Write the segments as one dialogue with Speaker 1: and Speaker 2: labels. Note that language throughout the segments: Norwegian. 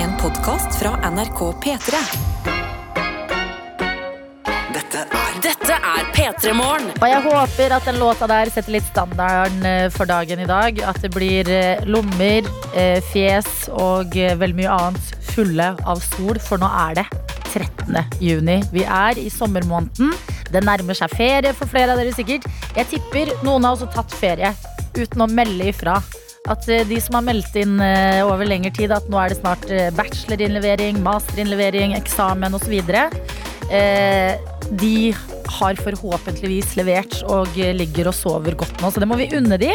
Speaker 1: En podkast fra NRK P3.
Speaker 2: Dette er
Speaker 3: Dette er P3 Morgen.
Speaker 4: Og jeg håper at den låta der setter litt standarden eh, for dagen i dag. At det blir eh, lommer, eh, fjes og veldig mye annet fulle av sol, for nå er det 13. juni. Vi er i sommermåneden. Det nærmer seg ferie for flere av dere sikkert. Jeg tipper noen har også tatt ferie uten å melde ifra. At eh, de som har meldt inn eh, over lengre tid at nå er det snart eh, bachelorinnlevering, masterinnlevering, eksamen osv. De har forhåpentligvis levert og ligger og sover godt nå, så det må vi unne de.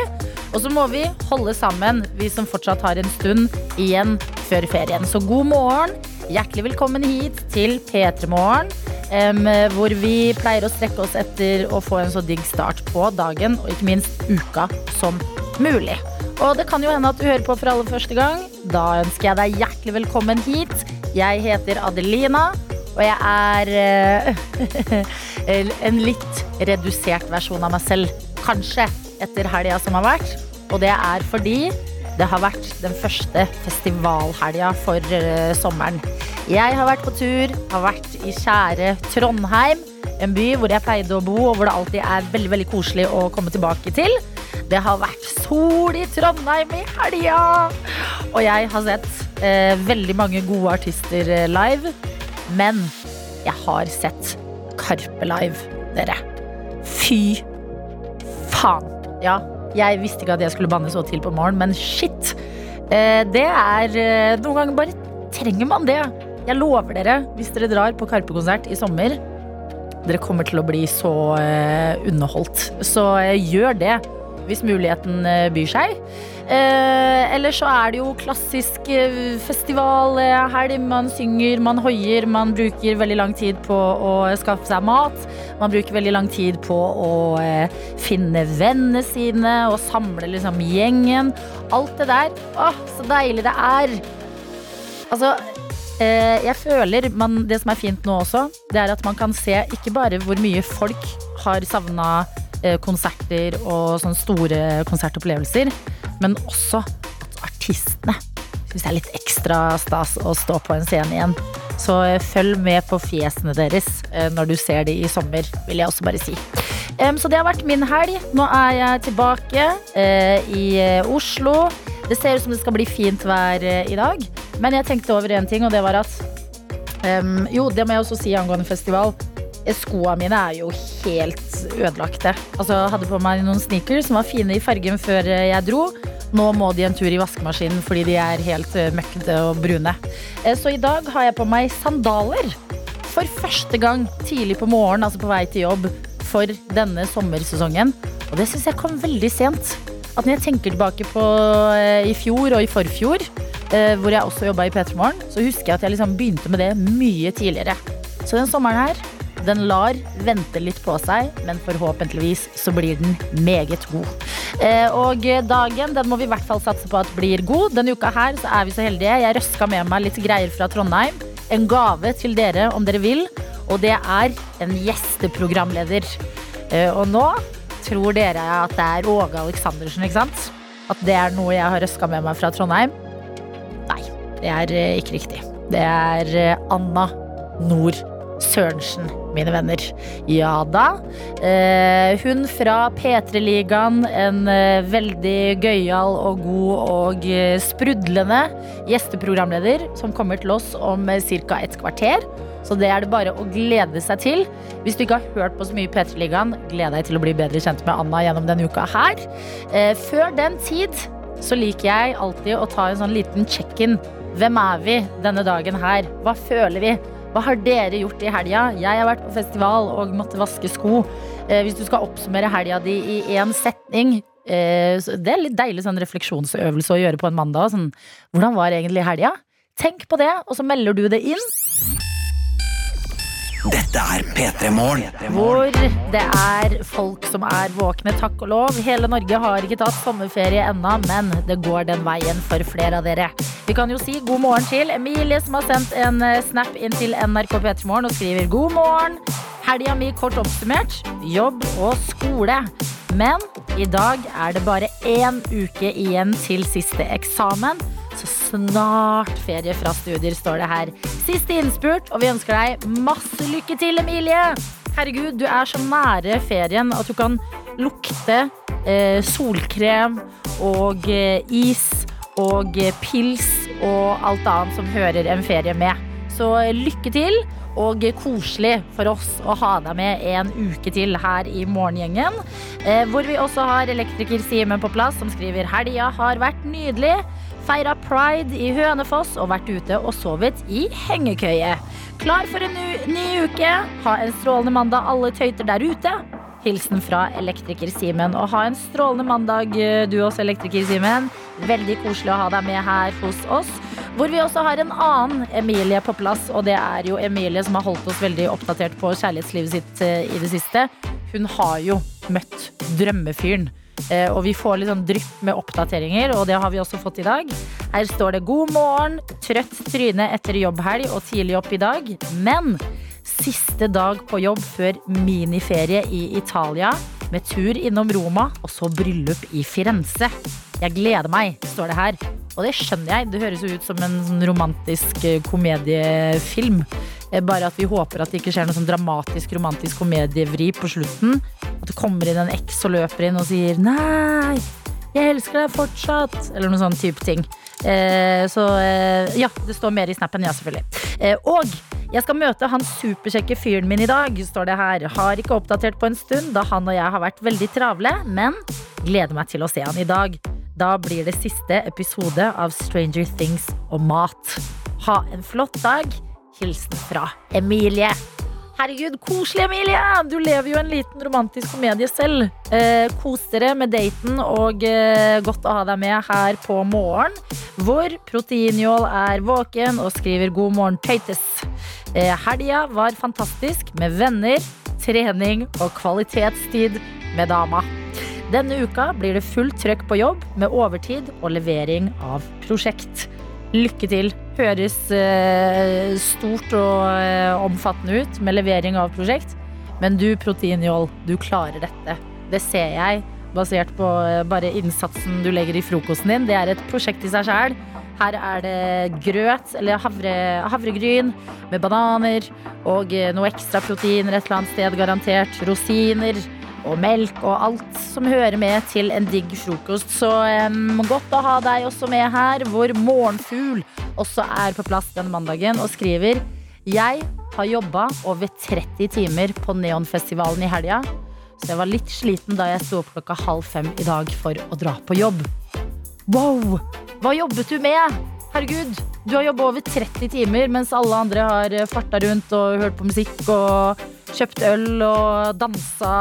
Speaker 4: Og så må vi holde sammen, vi som fortsatt har en stund igjen før ferien. Så god morgen, hjertelig velkommen hit til P3 Morgen. Um, hvor vi pleier å strekke oss etter å få en så digg start på dagen, og ikke minst uka som mulig. Og det kan jo hende at du hører på for aller første gang. Da ønsker jeg deg hjertelig velkommen hit. Jeg heter Adelina, og jeg er uh, en litt redusert versjon av meg selv. Kanskje etter helga som har vært. Og det er fordi det har vært den første festivalhelga for uh, sommeren. Jeg har vært på tur, har vært i kjære Trondheim. En by hvor jeg pleide å bo, og hvor det alltid er veldig veldig koselig å komme tilbake til. Det har vært sol i Trondheim i helga! Og jeg har sett eh, veldig mange gode artister eh, live. Men jeg har sett Karpe live, dere. Fy faen. Ja, jeg visste ikke at jeg skulle banne så til på morgen, men shit. Eh, det er eh, Noen ganger bare trenger man det. Jeg lover dere, hvis dere drar på Karpe-konsert i sommer Dere kommer til å bli så eh, underholdt. Så eh, gjør det hvis muligheten eh, byr seg. Eh, eller så er det jo klassisk festivalhelg. Man synger, man hoier, man bruker veldig lang tid på å skaffe seg mat. Man bruker veldig lang tid på å eh, finne vennene sine og samle liksom gjengen. Alt det der. Åh, så deilig det er. Altså, jeg føler man, Det som er fint nå også, det er at man kan se ikke bare hvor mye folk har savna eh, konserter og sånne store konsertopplevelser, men også at artistene syns det er litt ekstra stas å stå på en scene igjen. Så eh, følg med på fjesene deres eh, når du ser de i sommer, vil jeg også bare si. Så det har vært min helg. Nå er jeg tilbake eh, i eh, Oslo. Det ser ut som det skal bli fint vær eh, i dag. Men jeg tenkte over en ting, og det var at um, Jo, det må jeg også si angående festival. Eh, Skoa mine er jo helt ødelagte. Altså, jeg hadde på meg noen sneakers som var fine i fargen før eh, jeg dro. Nå må de en tur i vaskemaskinen fordi de er helt eh, møkkete og brune. Så i dag har jeg på meg sandaler. For første gang tidlig på morgenen, altså på vei til jobb, for denne sommersesongen. Og det syns jeg kom veldig sent. At når jeg tenker tilbake på eh, i fjor og i forfjor, eh, hvor jeg også jobba i P3 Morgen, så husker jeg at jeg liksom begynte med det mye tidligere. Så den sommeren her, den lar vente litt på seg, men forhåpentligvis så blir den meget god. Eh, og dagen den må vi i hvert fall satse på at blir god. Denne uka her så er vi så heldige. Jeg røska med meg litt greier fra Trondheim. En gave til dere om dere vil. Og det er en gjesteprogramleder. Og nå tror dere at det er Åge Aleksandersen, ikke sant? At det er noe jeg har røska med meg fra Trondheim? Nei, det er eh, ikke riktig. Det er eh, Anna Nord Sørensen, mine venner. Ja da. Eh, hun fra P3-ligaen, en veldig gøyal og god og sprudlende gjesteprogramleder som kommer til oss om ca. et kvarter. Så det er det bare å glede seg til. Hvis du ikke har hørt på så mye P3-ligaen, gled deg til å bli bedre kjent med Anna gjennom denne uka her. Eh, før den tid så liker jeg alltid å ta en sånn liten check-in. Hvem er vi denne dagen her? Hva føler vi? Hva har dere gjort i helga? Jeg har vært på festival og måtte vaske sko. Eh, hvis du skal oppsummere helga di i én setning eh, Det er litt deilig sånn refleksjonsøvelse å gjøre på en mandag. Sånn, hvordan var egentlig helga? Tenk på det, og så melder du det inn.
Speaker 2: Dette er P3 Morgen.
Speaker 4: Hvor det er folk som er våkne, takk og lov. Hele Norge har ikke tatt sommerferie ennå, men det går den veien for flere av dere. Vi kan jo si god morgen til Emilie, som har sendt en eh, snap inn til NRK P3morgen og skriver god morgen. Helga mi kort oppsummert. Jobb og skole. Men i dag er det bare én uke igjen til siste eksamen. Snart ferie fra studier, står det her. Siste innspurt, og vi ønsker deg masse lykke til, Emilie. Herregud, du er så nære ferien at du kan lukte eh, solkrem og eh, is og eh, pils og alt annet som hører en ferie med. Så eh, lykke til, og koselig for oss å ha deg med en uke til her i Morgengjengen. Eh, hvor vi også har elektriker Simen på plass, som skriver helga har vært nydelig. Feira pride i Hønefoss og vært ute og sovet i hengekøye. Klar for en ny uke. Ha en strålende mandag, alle tøyter der ute. Hilsen fra elektriker Simen. Og ha en strålende mandag, eh, du også, elektriker Simen. Veldig koselig å ha deg med her hos oss. Hvor vi også har en annen Emilie på plass, og det er jo Emilie som har holdt oss veldig oppdatert på kjærlighetslivet sitt eh, i det siste. Hun har jo møtt drømmefyren. Eh, Og vi får litt sånn drypp med oppdateringer, og det har vi også fått i dag. Her står det 'God morgen, trøtt tryne etter jobbhelg og tidlig opp i dag'. Men siste dag på jobb før miniferie i Italia, med tur innom Roma og så bryllup i Firenze. Jeg gleder meg, står det her. Og det skjønner jeg. Det høres jo ut som en sånn romantisk eh, komediefilm. Eh, Bare at vi håper at det ikke skjer noe sånn dramatisk romantisk komedievri på slutten. At det kommer inn en eks og løper inn og sier 'nei, jeg elsker deg fortsatt'. Eller noen sånn type ting. Eh, så eh, ja, det står mer i snappen, ja, selvfølgelig. Eh, og jeg skal møte han superkjekke fyren min i dag, står det her. Har ikke oppdatert på en stund, da han og jeg har vært veldig travle, men gleder meg til å se han i dag. Da blir det siste episode av Stranger Things og mat. Ha en flott dag. Hilsen fra Emilie. Herregud, koselig, Emilie! Du lever jo en liten romantisk komedie selv. Eh, kos dere med daten, og eh, godt å ha deg med her på morgen. Hvor Proteinjål er våken og skriver 'God morgen, tøytes'. Eh, helga var fantastisk med venner, trening og kvalitetstid med dama. Denne uka blir det fullt trøkk på jobb med overtid og levering av prosjekt. Lykke til. Høres eh, stort og eh, omfattende ut med levering av prosjekt. Men du, Proteinjål, du klarer dette. Det ser jeg basert på eh, bare innsatsen du legger i frokosten din. Det er et prosjekt i seg sjæl. Her er det grøt, eller havre, havregryn med bananer og eh, noe ekstra proteiner et eller annet sted, garantert. Rosiner og melk og alt som hører med til en digg frokost. Så um, godt å ha deg også med her, hvor Morgenfugl også er på plass denne mandagen og skriver Jeg har jobba over 30 timer på Neonfestivalen i helga, så jeg var litt sliten da jeg sto opp klokka halv fem i dag for å dra på jobb. Wow! Hva jobbet du med? Herregud, du har jobba over 30 timer, mens alle andre har eh, farta rundt og hørt på musikk og kjøpt øl og dansa,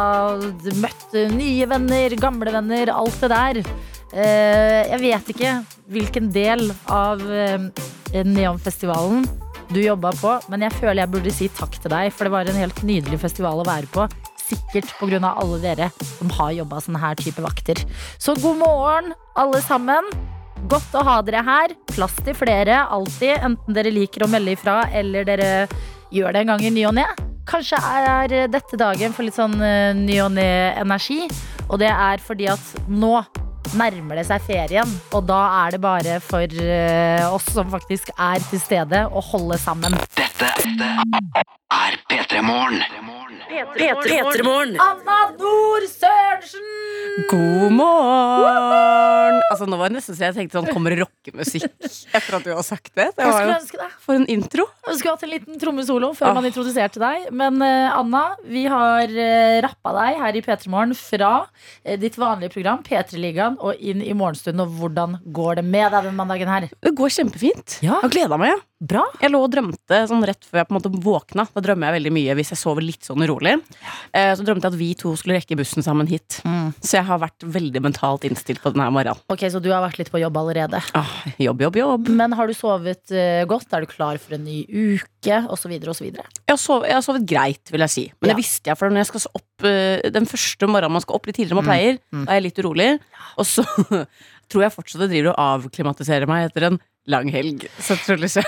Speaker 4: møtt nye venner, gamle venner, alt det der. Eh, Jeg vet ikke hvilken del av eh, Neonfestivalen du jobba på, men jeg føler jeg burde si takk til deg, for det var en helt nydelig festival å være på. Sikkert pga. alle dere som har jobba sånne her type vakter. Så god morgen, alle sammen. Godt å ha dere her. Plass til flere, alltid. Enten dere liker å melde ifra, eller dere gjør det en gang i ny og ne. Kanskje er dette dagen for litt sånn eh, ny og ne-energi. Og det er fordi at nå nærmer det seg ferien, og da er det bare for eh, oss som faktisk er til stede, å holde sammen.
Speaker 2: Dette er P3 Morgen.
Speaker 3: P3morgen.
Speaker 4: Anna Nord Sørensen!
Speaker 5: God morgen! Altså, nå var det nesten så jeg tenkte sånn Kommer rockemusikk etter at du har sagt det? Det var jo? For en intro.
Speaker 4: Jeg skulle hatt en liten trommesolo før
Speaker 5: Ah.
Speaker 4: man introduserte deg. Men eh, Anna, vi har uh, rappa deg her i P3 Morgen fra eh, ditt vanlige program P3-ligaen og inn i morgenstunden. Og hvordan går det med deg den mandagen her?
Speaker 5: Det går kjempefint.
Speaker 4: Ja.
Speaker 5: Jeg har gleda meg. Ja.
Speaker 4: Bra.
Speaker 5: Jeg lå og drømte sånn rett før jeg på en måte våkna. Da drømmer jeg veldig mye hvis jeg sover litt sånn urolig. Eh, Så drømte jeg at vi to skulle rekke bussen sammen hit. Så jeg har vært veldig mentalt innstilt på denne morgenen.
Speaker 4: Ok, Så du har vært litt på jobb allerede.
Speaker 5: Ah, jobb, jobb, jobb.
Speaker 4: Men har du sovet uh, godt? Er du klar for en ny uke? Og så videre og så videre.
Speaker 5: Jeg sovet, jeg har sovet greit, vil jeg si. Men
Speaker 4: Ja.
Speaker 5: det visste jeg, for når jeg skal opp eh, den første morgenen man skal opp litt tidligere enn man pleier,
Speaker 4: Mm.
Speaker 5: da er jeg litt urolig. Og så tror jeg fortsatt jeg driver og avklimatiserer meg etter en lang helg. Så tror liksom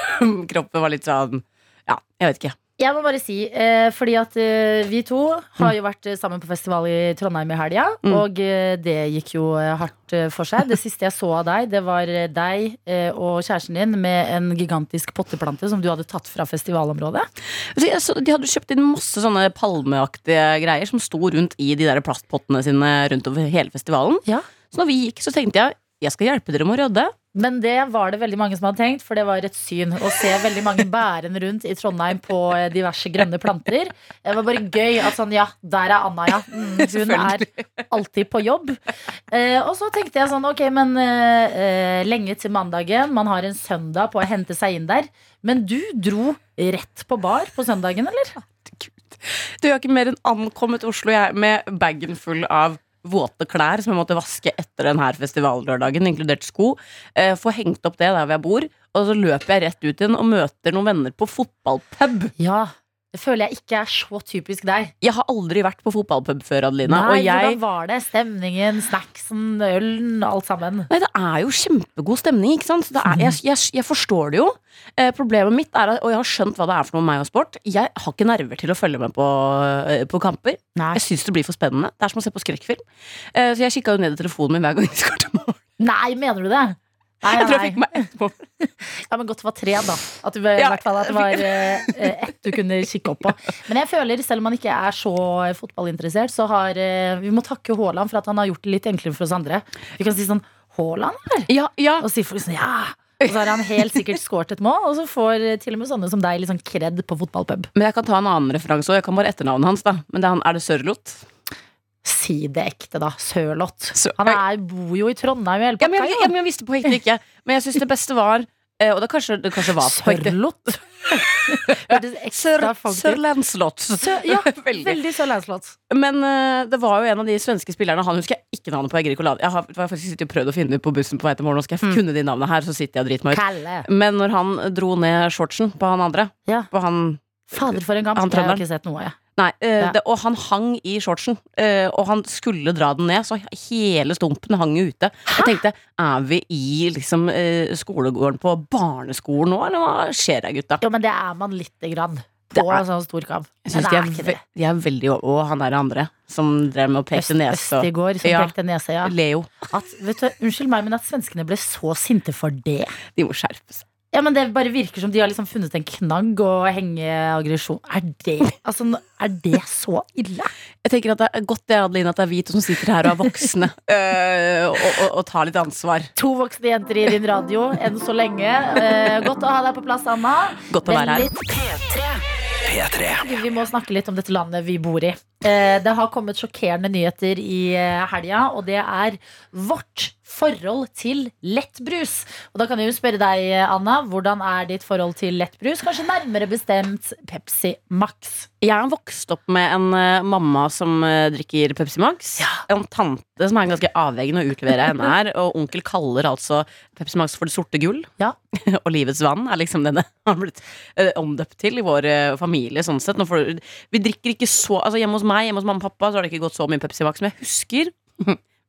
Speaker 5: kroppen var litt sånn Ja, jeg vet ikke.
Speaker 4: Jeg må bare si, eh, fordi at eh, vi to har jo vært eh, sammen på festival i Trondheim i helga.
Speaker 5: Mm.
Speaker 4: Og eh, det gikk jo eh, hardt eh, for seg. Det siste jeg så av deg, det var eh, deg eh, og kjæresten din med en gigantisk potteplante som du hadde tatt fra festivalområdet.
Speaker 5: Så jeg så, de hadde kjøpt inn masse sånne palmeaktige greier som sto rundt i de der plastpottene sine rundt over hele festivalen.
Speaker 4: Ja.
Speaker 5: Så når vi gikk, så tenkte jeg jeg skal hjelpe dere med å rydde.
Speaker 4: Men det var det veldig mange som hadde tenkt, for det var et syn å se veldig mange bærende rundt i Trondheim på eh, diverse grønne planter. Det var bare gøy at sånn, ja, der er Anna, ja. Mm, hun er alltid på jobb. Eh, og så tenkte jeg sånn, ok, men eh, eh, lenge til mandagen. Man har en søndag på å hente seg inn der. Men du dro rett på bar på søndagen, eller?
Speaker 5: Du har ikke mer enn ankommet Oslo jeg, med bagen full av våte klær som jeg måtte vaske etter denne festivallørdagen, inkludert sko. Eh, Få hengt opp det der hvor jeg bor, og så løper jeg rett ut igjen og møter noen venner på fotballpub.
Speaker 4: Ja. Det føler jeg ikke er så typisk deg.
Speaker 5: Jeg har aldri vært på fotballpub før, Adelina.
Speaker 4: Nei,
Speaker 5: jeg
Speaker 4: Hvordan var det? Stemningen, snacksen, ølen, alt sammen.
Speaker 5: Nei, det er jo kjempegod stemning, ikke sant? Er, jeg, jeg, jeg forstår det jo. Eh, problemet mitt er at, og jeg har skjønt hva det er for noe med meg og sport, jeg har ikke nerver til å følge med på, eh, på kamper.
Speaker 4: Nei.
Speaker 5: Jeg syns det blir for spennende. Det er som å se på skrekkfilm. Eh, så jeg kikka jo ned i telefonen min hver gang vi skåret mål.
Speaker 4: Nei, mener du det? Nei,
Speaker 5: Jeg tror jeg fikk meg ett mål.
Speaker 4: Ja, men godt det var tre, da. At, du,
Speaker 5: Ja,
Speaker 4: fall, at det var eh, ett du kunne kikke opp på. Men jeg føler, selv om man ikke er så fotballinteressert, så har eh, vi må takke Haaland for at han har gjort det litt enklere for oss andre. Vi kan si sånn Haaland, eller?
Speaker 5: Ja, ja.
Speaker 4: Og si folk sånn ja. Og så har han helt sikkert skåret et mål, og så får eh, til og med sånne som deg litt sånn kred på fotballpub.
Speaker 5: Men jeg kan ta en annen referanse òg. Jeg kan bare etternavnet hans. da Men det er, han, er det Sørloth?
Speaker 4: Si det ekte, da. Sørloth. Han er, bor jo i Trondheim i hele
Speaker 5: Ja, men jeg, jeg, jeg visste på ekte ikke. Men jeg syns det beste var eh, Og det kanskje, det kanskje var.
Speaker 4: Sørloth? Sørlandslott.
Speaker 5: Sør,
Speaker 4: ut. Ja,
Speaker 5: Veldig.
Speaker 4: veldig Sørlandslott.
Speaker 5: Men uh, det var jo en av de svenske spillerne Han husker jeg ikke navnet på. Jeg, jeg har, faktisk prøvd å finne det på bussen på vei til morgen. Nå skal jeg kunne de navnene her, så sitter jeg og driter meg ut.
Speaker 4: Kalle.
Speaker 5: Men når han dro ned shortsen på han andre
Speaker 4: Ja.
Speaker 5: På han
Speaker 4: Fader, for en kamp.
Speaker 5: Han
Speaker 4: Jeg har ikke sett noe, jeg.
Speaker 5: Nei,
Speaker 4: uh,
Speaker 5: det, og han hang i shortsen. uh, og han skulle dra den ned, så hele stumpen hang ute. ute. Jeg tenkte, er vi i liksom uh, skolegården på barneskolen nå, eller hva skjer her, gutta?
Speaker 4: Jo, men det er man lite grann. På
Speaker 5: er-
Speaker 4: en sånn stor kamp.
Speaker 5: Jeg synes de
Speaker 4: er ikke det.
Speaker 5: de er veldig Og han der andre som drev med å peke nese.
Speaker 4: Østigård som
Speaker 5: Ja.
Speaker 4: pekte nese, ja.
Speaker 5: Leo.
Speaker 4: At, vet du, unnskyld meg, men at svenskene ble så sinte for det
Speaker 5: De må skjerpe seg.
Speaker 4: Ja, men Det bare virker som de har liksom funnet en knagg å henge aggresjon Er det altså, er det så ille?
Speaker 5: Jeg tenker at det er godt det, Adeline, at det er vi to som sitter her og er voksne. øh, og, og, og tar litt ansvar.
Speaker 4: To voksne jenter i din radio enn så lenge. Eh, godt å ha deg på plass, Anna.
Speaker 5: Godt å være her.
Speaker 4: Veldig
Speaker 2: P3.
Speaker 4: Vi må snakke litt om dette landet vi bor i. Eh, Det har kommet sjokkerende nyheter i eh, helga, og det er vårt forhold til lettbrus. Og da kan jeg jo spørre deg, Anna, hvordan er ditt forhold til lettbrus? Kanskje nærmere bestemt Pepsi Max.
Speaker 5: Jeg har vokst opp med en uh, mamma som uh, drikker Pepsi Max. En tante som er ganske avveggende å utlevere henne her. Og onkel kaller altså Pepsi Max for det sorte gull.
Speaker 4: Ja.
Speaker 5: og livets vann er liksom denne har blitt uh, omdøpt til i vår familie. sånn sett får, Vi drikker ikke så Altså Hjemme hos meg, hjemme hos mamma og pappa, så har det ikke gått så mye Pepsi Max. Men jeg husker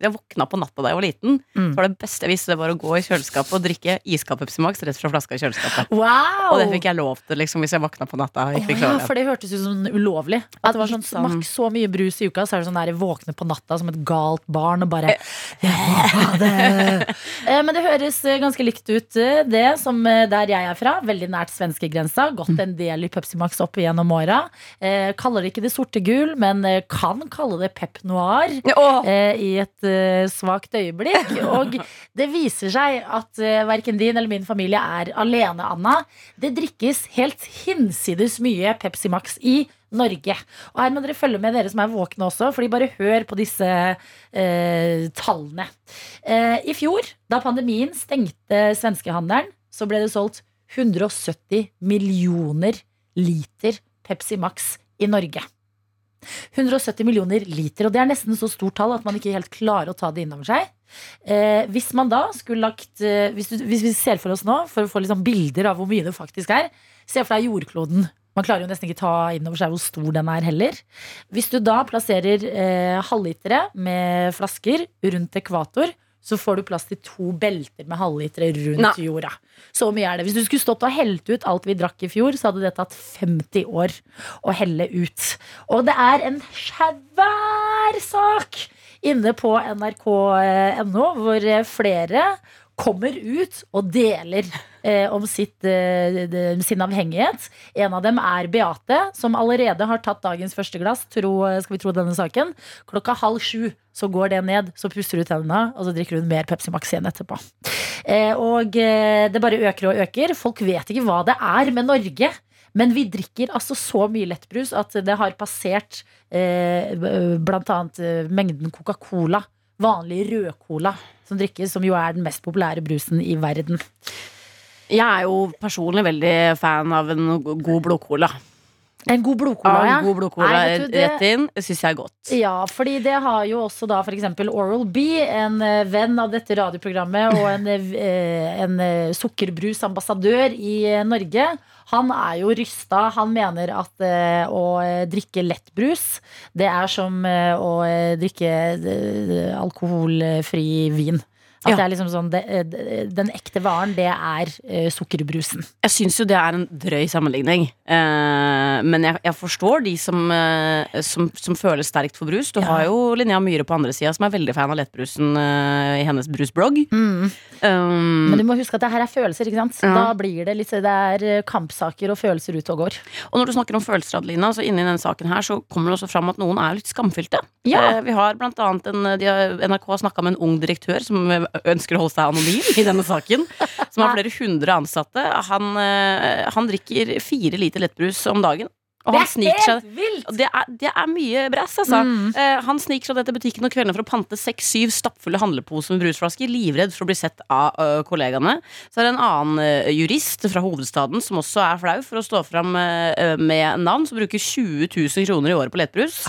Speaker 5: jeg våkna på natta da jeg var liten.
Speaker 4: Mm.
Speaker 5: Så var det beste jeg visste, det var å gå i kjøleskapet og drikke iskald Pepsi Max rett fra flaska i kjøleskapet.
Speaker 4: Wow!
Speaker 5: Og det fikk jeg lov til liksom hvis jeg våkna på natta. fikk
Speaker 4: ja, for det hørtes ut som ulovlig. At det var sånn
Speaker 5: sånn-
Speaker 4: maks så mye brus i uka, så er det sånn der våkne på natta som et galt barn og bare yeah, det. Eh, Men det høres eh, ganske likt ut, eh, det som der jeg er fra. Veldig nært svenskegrensa. Gått en del i Pepsi Max opp igjennom åra. Kaller det ikke det sorte gull, men kan kalle det Pep Noir eh, i et svakt øyeblikk. Og det viser seg at uh, verken din eller min familie er alene, Anna. Det drikkes helt hinsides mye Pepsi Max i Norge. Og her må dere følge med, dere som er våkne også, fordi bare hør på disse eh, tallene. Eh, I fjor, da pandemien stengte svenskehandelen, så ble det solgt 170 millioner liter Pepsi Max i Norge. 170 millioner liter, og det er nesten så stort tall at man ikke helt klarer å ta det inn over seg. Eh, hvis man da skulle lagt eh, hvis, du, hvis vi ser for oss nå, for å få liksom bilder av hvor mye det faktisk er Se for deg jordkloden. Man klarer jo nesten ikke ta inn over seg hvor stor den er heller. Hvis du da plasserer eh, halvlitere med flasker rundt ekvator, så får du plass til to belter med halvlitere rundt
Speaker 5: Nei.
Speaker 4: jorda. Så mye er det. Hvis du skulle stått og helt ut alt vi drakk i fjor, så hadde det tatt 50 år å helle ut. Og det er en svær sak inne på nrk.no, hvor flere kommer ut og deler eh, om sitt, eh, de- sin avhengighet. En av dem er Beate, som allerede har tatt dagens første glass. Tro, skal vi tro denne saken. Klokka halv sju så går det ned, så puster du tennene, og så drikker hun mer Pepsi Max igjen etterpå. Eh, og eh, det bare øker og øker. Folk vet ikke hva det er med Norge. Men vi drikker altså så mye lettbrus at det har passert eh, bl.a. eh, mengden Coca-Cola. Vanlig rød-cola som drikkes, som jo er den mest populære brusen i verden.
Speaker 5: Jeg er jo personlig veldig fan av en god blodcola.
Speaker 4: En god blodcola,
Speaker 5: Ja,
Speaker 4: ja.
Speaker 5: en god blodcola
Speaker 4: Nei, du, det-
Speaker 5: rett inn. Syns jeg er godt.
Speaker 4: Ja, fordi det har jo også da eksempel Oral B, en eh, venn av dette radioprogrammet og en, eh, en eh, sukkerbrusambassadør i Norge. Han er jo rysta. Han mener at å drikke lettbrus, det er som å drikke alkoholfri vin. At
Speaker 5: Ja.
Speaker 4: det er liksom sånn det, eh, Den ekte varen, det er uh, sukkerbrusen.
Speaker 5: Jeg syns jo det er en drøy sammenligning. Uh, men jeg, jeg forstår de som, uh, som, som føler sterkt for brus. Du
Speaker 4: Ja.
Speaker 5: har jo Linnea Myhre på andre sida, som er veldig fan av lettbrusen i hennes brusblogg. Um,
Speaker 4: Men du må huske at det her er følelser. ikke sant?
Speaker 5: Ja.
Speaker 4: Da blir det litt Det er kampsaker og følelser ute og går.
Speaker 5: og når du snakker om følelser, Adelina, så inni denne saken her så kommer det også fram at noen er litt skamfylte.
Speaker 4: Ja.
Speaker 5: Vi har blant annet en, har, NRK har snakka med en ung direktør som ønsker å holde seg anonym i denne saken. Som har flere hundre ansatte. Han, eh, han drikker fire liter lettbrus om dagen. Og han helt seg
Speaker 4: vilt!
Speaker 5: Det er, det er mye brass, altså.
Speaker 4: Mm.
Speaker 5: Eh, han sniker seg ned til butikken om kveldene for å pante seks-syv stappfulle handleposer med brusflasker, livredd for å bli sett av kollegaene. Så er det en annen jurist fra hovedstaden som også er flau for å stå fram med navn, som bruker 20 000 kroner i året på lettbrus.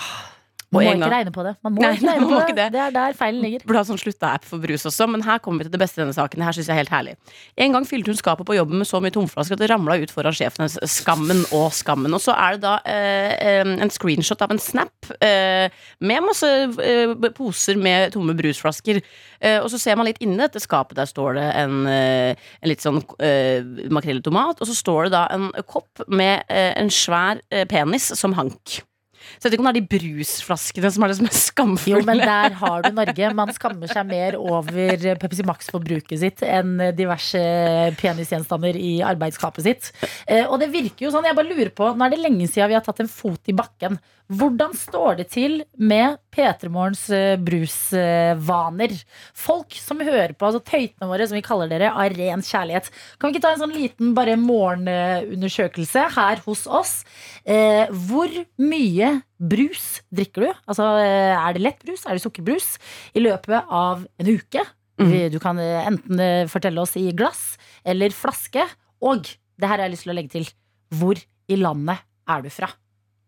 Speaker 4: Man må ikke regne på det. Man må
Speaker 5: Nei,
Speaker 4: ikke regne på det.
Speaker 5: det.
Speaker 4: det er der feilen ligger.
Speaker 5: Burde ha sånn slutta-app for brus også, men her kommer vi til det beste i denne saken. Det her synes jeg er helt herlig. En gang fylte hun skapet på jobben med så mye tomflasker at det ramla ut foran sjefen hennes. Skammen og skammen. Og så er det da eh, eh, en screenshot av en snap eh, med masse eh, poser med tomme brusflasker. Eh, og så ser man litt inni dette skapet. Der står det en, eh, en litt sånn eh, makrell i tomat, og så står det da en kopp med en svær penis som hank. Så jeg vet ikke om det er de brusflaskene som er det som er skamfulle.
Speaker 4: Jo, men der har du Norge. Man skammer seg mer over Pepsi Max-forbruket sitt enn diverse penisgjenstander i arbeidsskapet sitt. Eh, Og det virker jo sånn, jeg bare lurer på, nå er det lenge siden vi har tatt en fot i bakken. Hvordan står det til med P3 Morgens eh, brusvaner? Folk som hører på, altså tøytene våre, som vi kaller dere, av ren kjærlighet. Kan vi ikke ta en sånn liten bare morgenundersøkelse her hos oss? Eh, hvor mye brus drikker du? Altså, eh, er det lettbrus? Er det sukkerbrus? I løpet av en uke?
Speaker 5: Mm.
Speaker 4: Du kan eh, enten eh, fortelle oss i glass eller flaske. Og det her har jeg lyst til å legge til. Hvor i landet er du fra?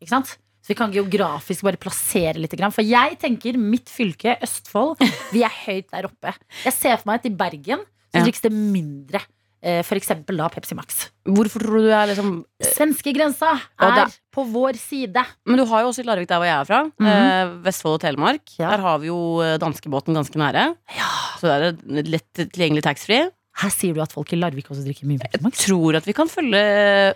Speaker 4: Ikke sant? Så vi kan geografisk bare plassere litt. For jeg tenker mitt fylke, Østfold, vi er høyt der oppe. Jeg ser for meg at i Bergen så drikkes det mindre. Eh, For eksempel da Pepsi Max.
Speaker 5: Hvorfor tror du du er liksom
Speaker 4: Svenskegrensa
Speaker 5: Og
Speaker 4: er på vår side.
Speaker 5: Men du har jo også i Larvik, der hvor jeg er fra.
Speaker 4: mm
Speaker 5: -hmm. Vestfold og Telemark.
Speaker 4: Ja.
Speaker 5: Der har vi jo eh, danskebåten ganske nære. Så det er det lett tilgjengelig taxfree.
Speaker 4: Her sier du at folk i Larvik også drikker mye Pepsi Max.
Speaker 5: Jeg Tror at vi kan følge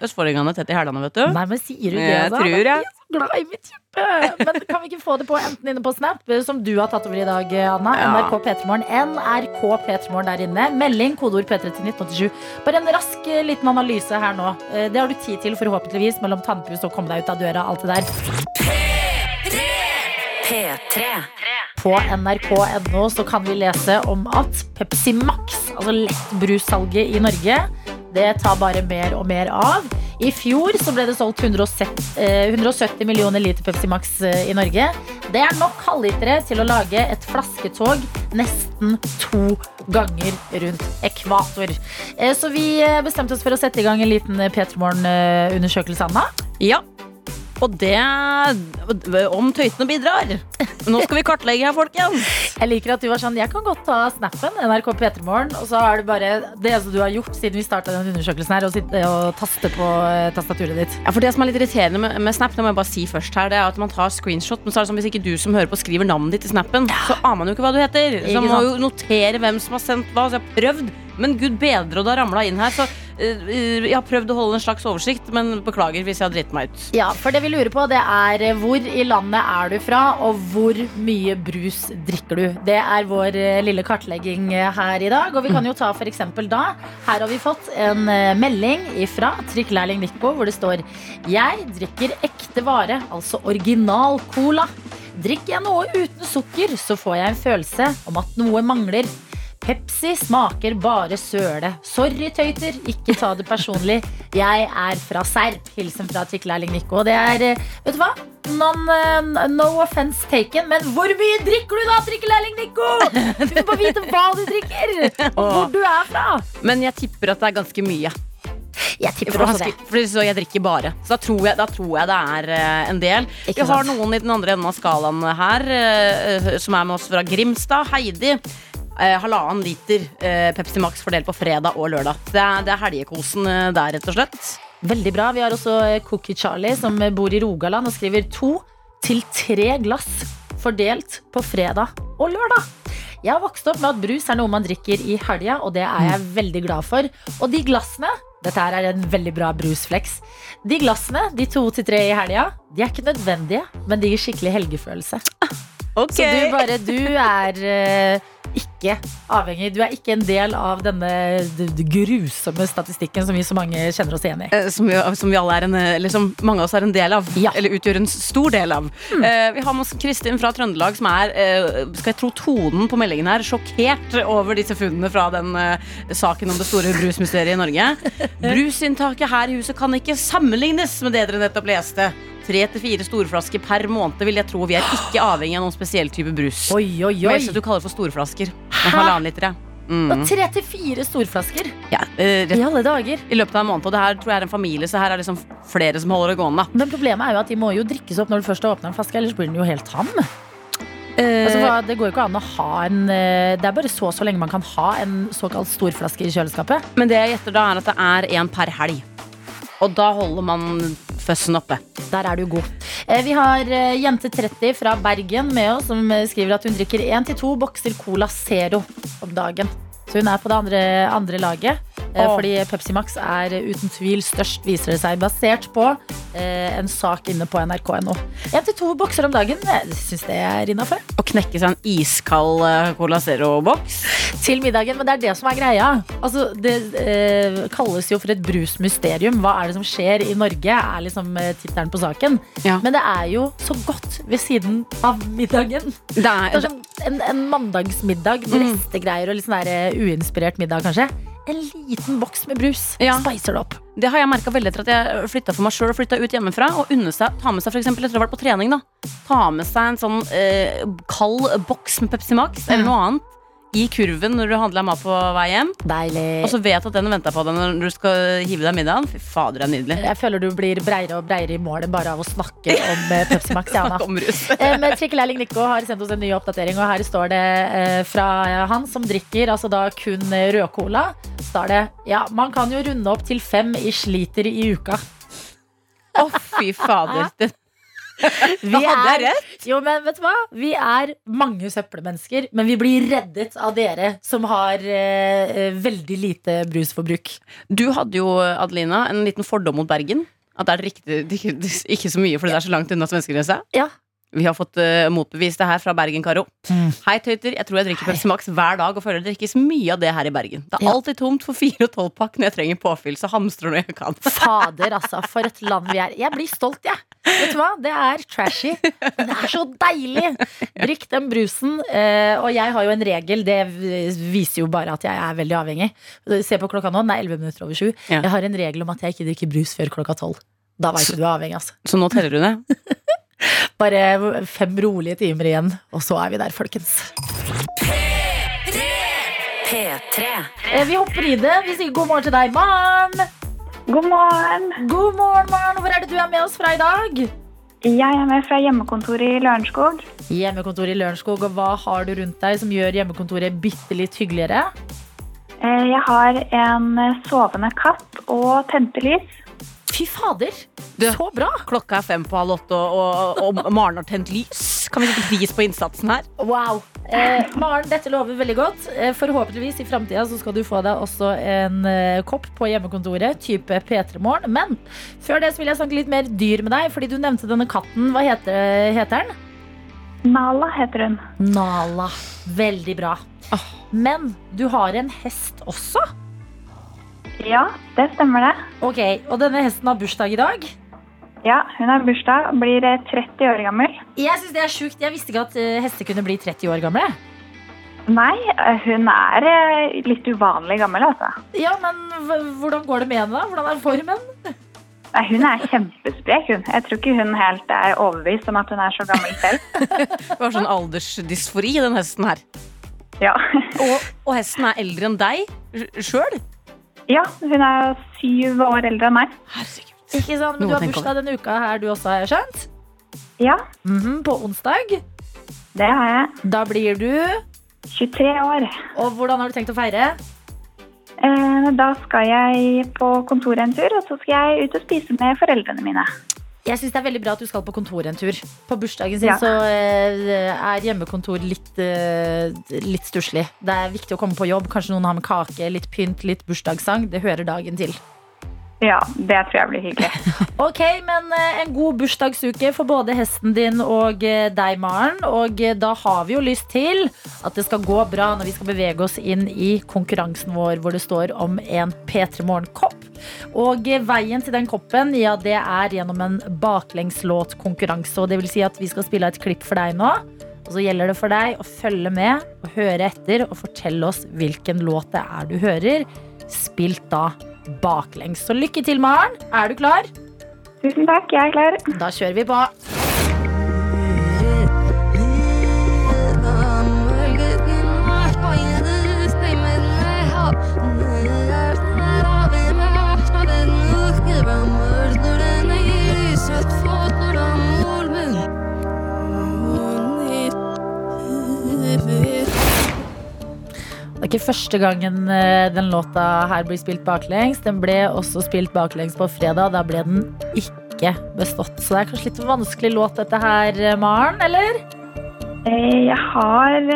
Speaker 5: østfoldingene tett i hælene, vet du.
Speaker 4: Nei, men sier du det,
Speaker 5: Jeg
Speaker 4: altså?
Speaker 5: tror jeg.
Speaker 4: Glad i mitt kjøpe. Men kan vi ikke få det på enten inne på Snap, som du har tatt over i dag, Anna?
Speaker 5: Ja.
Speaker 4: NRK P3morgen. NRK P3morgen der inne. Melding, kodeord P3 til 1987. Bare en rask eh, liten analyse her nå. Eh, Det har du tid til, forhåpentligvis, mellom tannpuss og komme deg ut av døra, alt det der.
Speaker 1: P3.
Speaker 4: På nrk.no så kan vi lese om at Pepsi Max, altså lettbrussalget i Norge, det tar bare mer og mer av. I fjor så ble det solgt 170, eh, 170 millioner liter Pepsi Max eh, i Norge. Det er nok halvlitere til å lage et flasketog nesten to ganger rundt ekvator. Eh, Så vi bestemte oss for å sette i gang en liten P3 Morgen-undersøkelse, Anna.
Speaker 5: Ja. Og det om tøytene bidrar. Nå skal vi kartlegge her, folkens.
Speaker 4: Jeg liker at du var sånn Jeg kan godt ta snappen, NRK P3morgen, og så er det bare det du har gjort siden vi starta den undersøkelsen her, og taste på eh, tastaturet ditt.
Speaker 5: Ja, for Det som er litt irriterende med, med Snap, det må jeg bare si først her, det er at man tar screenshot, men så er det sånn hvis ikke du som hører på skriver navnet ditt i snappen, så aner man jo ikke hva du heter. Så man må jo notere hvem som har sendt hva. Så jeg har prøvd, men gud bedre, og det har ramla inn her. Så uh, jeg har prøvd å holde en slags oversikt, men beklager hvis jeg har dritt meg ut.
Speaker 4: Ja, for det vi lurer på, det er eh, hvor i landet er du fra, og hvor mye brus drikker du? Det er vår lille kartlegging her i dag. Og vi kan jo ta eksempel da. Her har vi fått en melding fra trikklærling Nico hvor det står Jeg drikker ekte vare, altså original cola. Drikker jeg noe uten sukker, så får jeg en følelse om at noe mangler. Pepsi smaker bare søle. Sorry, tøyter. Ikke ta det personlig. Jeg er fra Serp. Hilsen fra trikkelærling Nico. Og det er, eh, vet du hva? Non, eh, no offense taken, men hvor mye drikker du da, trikkelærling Nico? Vi får bare vite hva du drikker, og hvor du er fra.
Speaker 5: Men jeg tipper at det er ganske mye.
Speaker 4: Jeg tipper også det.
Speaker 5: for så jeg drikker bare. Så da tror jeg, da tror jeg det er eh, en del.
Speaker 4: Ikke
Speaker 5: Vi har
Speaker 4: sant?
Speaker 5: noen i den andre enden av skalaen her, som er med oss fra Grimstad. Heidi. Eh, halvannen liter eh, Pepsi Max fordelt på fredag og lørdag. Det er, det er helgekosen eh, der, rett og slett.
Speaker 4: Veldig bra. Vi har også eh, Cookie Charlie, som eh, bor i Rogaland og skriver to til tre glass fordelt på fredag og lørdag. Jeg har vokst opp med at brus er noe man drikker i helga, og det er jeg veldig glad for. Og de glassene dette her er en veldig bra brusflex. De glassene, de to til tre i helga, de er ikke nødvendige, men de gir skikkelig helgefølelse. Så du bare, du er eh, ikke avhengig. Du er ikke en del av denne grusomme statistikken som vi så mange kjenner oss igjen i.
Speaker 5: Eh, Som vi, som vi alle er en, eller som mange av oss er en del av.
Speaker 4: Ja.
Speaker 5: Eller utgjør en stor del av. Eh, vi har med oss Kristin fra Trøndelag, som er, eh, skal jeg tro tonen på meldingen her, sjokkert over disse funnene fra den eh, saken om det store brusmysteriet i Norge. Brusinntaket her i huset kan ikke sammenlignes med det dere nettopp leste. Tre til fire storflasker per måned vil jeg tro. Vi er ikke avhengig av noen spesiell type brus.
Speaker 4: Oi, oi, oi.
Speaker 5: det du kaller for storflasker?
Speaker 4: Hæ?
Speaker 5: Halvannen liter, ja. Mm.
Speaker 4: Og tre til fire storflasker.
Speaker 5: ja eh, rett
Speaker 4: I alle dager.
Speaker 5: i løpet av en måned. Og det her tror jeg er en familie, så her er liksom flere som holder det gående.
Speaker 4: Men problemet er jo at de må jo drikkes opp når du først har åpna en flaske, ellers blir den jo helt tam.
Speaker 5: Eh,
Speaker 4: Altså, det går jo ikke an å ha en eh, Det er bare så så lenge man kan ha en såkalt storflaske i kjøleskapet.
Speaker 5: Men det jeg gjetter da, er at det er en per helg. Og da holder man føssen oppe.
Speaker 4: Der er du god. Eh, Vi har eh, jente 30 fra Bergen med oss, som eh, skriver at hun drikker én til to bokser Cola Zero om dagen. Så hun er på det andre, andre laget. Eh, Fordi Pepsi Max er eh, uten tvil størst, viser det seg, basert på eh, en sak inne på nrk.no. Én til to bokser om dagen, jeg syns det er innafor.
Speaker 5: Å knekke seg en iskald Cola Zero-boks.
Speaker 4: Til middagen, men det er det som er greia. Altså, det eh, kalles jo for et brusmysterium. Hva er det som skjer i Norge, er liksom tittelen på saken.
Speaker 5: Ja.
Speaker 4: Men det er jo så godt ved siden av middagen.
Speaker 5: Det
Speaker 4: Det
Speaker 5: er,
Speaker 4: er som en, en mandagsmiddag med restegreier og litt sånn der, uinspirert middag, kanskje. En liten boks med brus.
Speaker 5: Ja.
Speaker 4: Spicer det opp.
Speaker 5: det har jeg merka veldig etter at jeg flytta for meg sjøl og flytta ut hjemmefra. Og unne seg, ta med seg for eksempel, etter å ha vært på trening, da. Ta med seg en sånn eh, kald boks med Pepsi Max eller noe annet i kurven når du handler mat på vei hjem.
Speaker 4: Deilig.
Speaker 5: Og så vet at den venter på deg når du skal hive deg middagen. Fy fader, det er nydelig.
Speaker 4: jeg føler du blir breiere og breiere i målet bare av å snakke om eh, Pepsi Max. Ja,
Speaker 5: om rus.
Speaker 4: Eh, Men Trikkelærling Nico har sendt oss en ny oppdatering, og her står det eh, fra han som drikker altså da kun rødcola. Står det ja, man kan jo runde opp til fem i sliter i uka.
Speaker 5: Å, fy fader.
Speaker 4: Vi
Speaker 5: jeg rett.
Speaker 4: Jo, men vet du hva? Vi er mange søppelmennesker, men vi blir reddet av dere som har eh, eh, veldig lite brusforbruk.
Speaker 5: Du hadde jo, Adelina, en liten fordom mot Bergen. At det er riktig, ikke, ikke så mye fordi det er så langt unna svenskegrensa.
Speaker 4: Ja.
Speaker 5: Vi har fått uh, motbevist det her fra Bergen, Karo.
Speaker 4: Mm.
Speaker 5: Hei, tøyter. Jeg tror jeg drikker Pepsi Max hver dag og føler det drikkes mye av det her i Bergen. Det er
Speaker 4: Ja.
Speaker 5: alltid tomt for fire og tolv pakk når jeg trenger påfyll, så hamstrer når jeg kan.
Speaker 4: Fader, altså. For et land vi er. Jeg blir stolt, jeg. Vet du hva? Det er trashy, men det er så deilig. Drikk den brusen. Uh, Og jeg har jo en regel, det viser jo bare at jeg er veldig avhengig. Se på klokka nå, den er 11 minutter over sju.
Speaker 5: Ja.
Speaker 4: Jeg har en regel om at jeg ikke drikker brus før klokka tolv. Da veit du du er avhengig, altså.
Speaker 5: Så nå teller du det.
Speaker 4: Bare fem rolige timer igjen, og så er vi der, folkens.
Speaker 1: P3.
Speaker 4: Eh, Vi hopper i det. Vi sier god morgen til deg, Maren.
Speaker 6: God morgen.
Speaker 4: God morgen, Maren. Hvor er det du er med oss fra i dag?
Speaker 6: Jeg er med fra hjemmekontoret i Lørenskog.
Speaker 4: Hjemmekontor i Lørenskog, og hva har du rundt deg som gjør hjemmekontoret bitte litt hyggeligere?
Speaker 6: Eh, Jeg har en sovende katt og tente lys.
Speaker 4: Fy fader,
Speaker 5: Du-
Speaker 4: så bra!
Speaker 5: Klokka er fem på halv åtte, og, og, og Maren har tent lys. Kan vi sette pris på innsatsen her?
Speaker 4: Wow. Eh, Maren, dette lover veldig godt. Eh, forhåpentligvis i framtida skal du få deg også en eh, kopp på hjemmekontoret, type P3 Morgen. Men før det så vil jeg snakke litt mer dyr med deg, fordi du nevnte denne katten. Hva heter, heter den?
Speaker 6: Nala heter hun.
Speaker 4: Nala. Veldig bra. Men du har en hest også.
Speaker 6: Ja, det stemmer det.
Speaker 4: Ok, Og denne hesten har bursdag i dag.
Speaker 6: Ja, hun har bursdag og blir eh, 30 år gammel.
Speaker 4: Jeg synes det er sjukt. Jeg visste ikke at eh, hester kunne bli 30 år gamle.
Speaker 6: Nei, eh, hun er eh, litt uvanlig gammel, altså.
Speaker 4: Ja, men Hvordan går det med henne? da? Hvordan er formen?
Speaker 6: Nei, hun er kjempesprek, hun. Jeg tror ikke hun helt er overbevist om at hun er så gammel selv.
Speaker 5: Det var sånn aldersdysfori, den hesten her.
Speaker 6: Ja,
Speaker 5: Og, og hesten er eldre enn deg sjøl?
Speaker 6: Ja hun er syv år eldre enn meg.
Speaker 5: Herregud.
Speaker 4: Ikke sant? Men
Speaker 5: Noe
Speaker 4: du har bursdag denne uka her, du også, har jeg skjønt?
Speaker 6: Ja,
Speaker 4: Mhm, på onsdag.
Speaker 6: det har jeg.
Speaker 4: Da blir du
Speaker 6: 23 år.
Speaker 4: Og hvordan har du tenkt å feire?
Speaker 6: Eh, Da skal jeg på kontoret en tur, og så skal jeg ut og spise med foreldrene mine.
Speaker 4: Jeg synes det er veldig bra at du skal på kontoret en tur. På bursdagen sin
Speaker 6: Ja.
Speaker 4: så eh, er hjemmekontor litt, eh, litt stusslig. Det er viktig å komme på jobb. Kanskje noen har med kake, litt pynt, litt bursdagssang. Det hører dagen til.
Speaker 6: Ja, det tror jeg blir hyggelig.
Speaker 4: Ok, men eh, en god bursdagsuke for både hesten din og eh, deg, Maren. Og eh, da har vi jo lyst til at det skal gå bra når vi skal bevege oss inn i konkurransen vår hvor det står om en P3 Morgen-kopp. Og veien til den koppen, ja, det er gjennom en baklengslåtkonkurranse. Og det vil si at vi skal spille et klipp for deg nå. Og så gjelder det for deg å følge med og høre etter og fortelle oss hvilken låt det er du hører. Spilt da baklengs. Så lykke til, Maren. Er du klar?
Speaker 6: Tusen takk, jeg er klar.
Speaker 4: Da kjører vi på. Det er ikke første gangen eh, den låta her blir spilt baklengs. Den ble også spilt baklengs på fredag. Da ble den ikke bestått. Så det er kanskje litt vanskelig låt dette her, eh, Maren, eller?
Speaker 6: Eh, Jeg har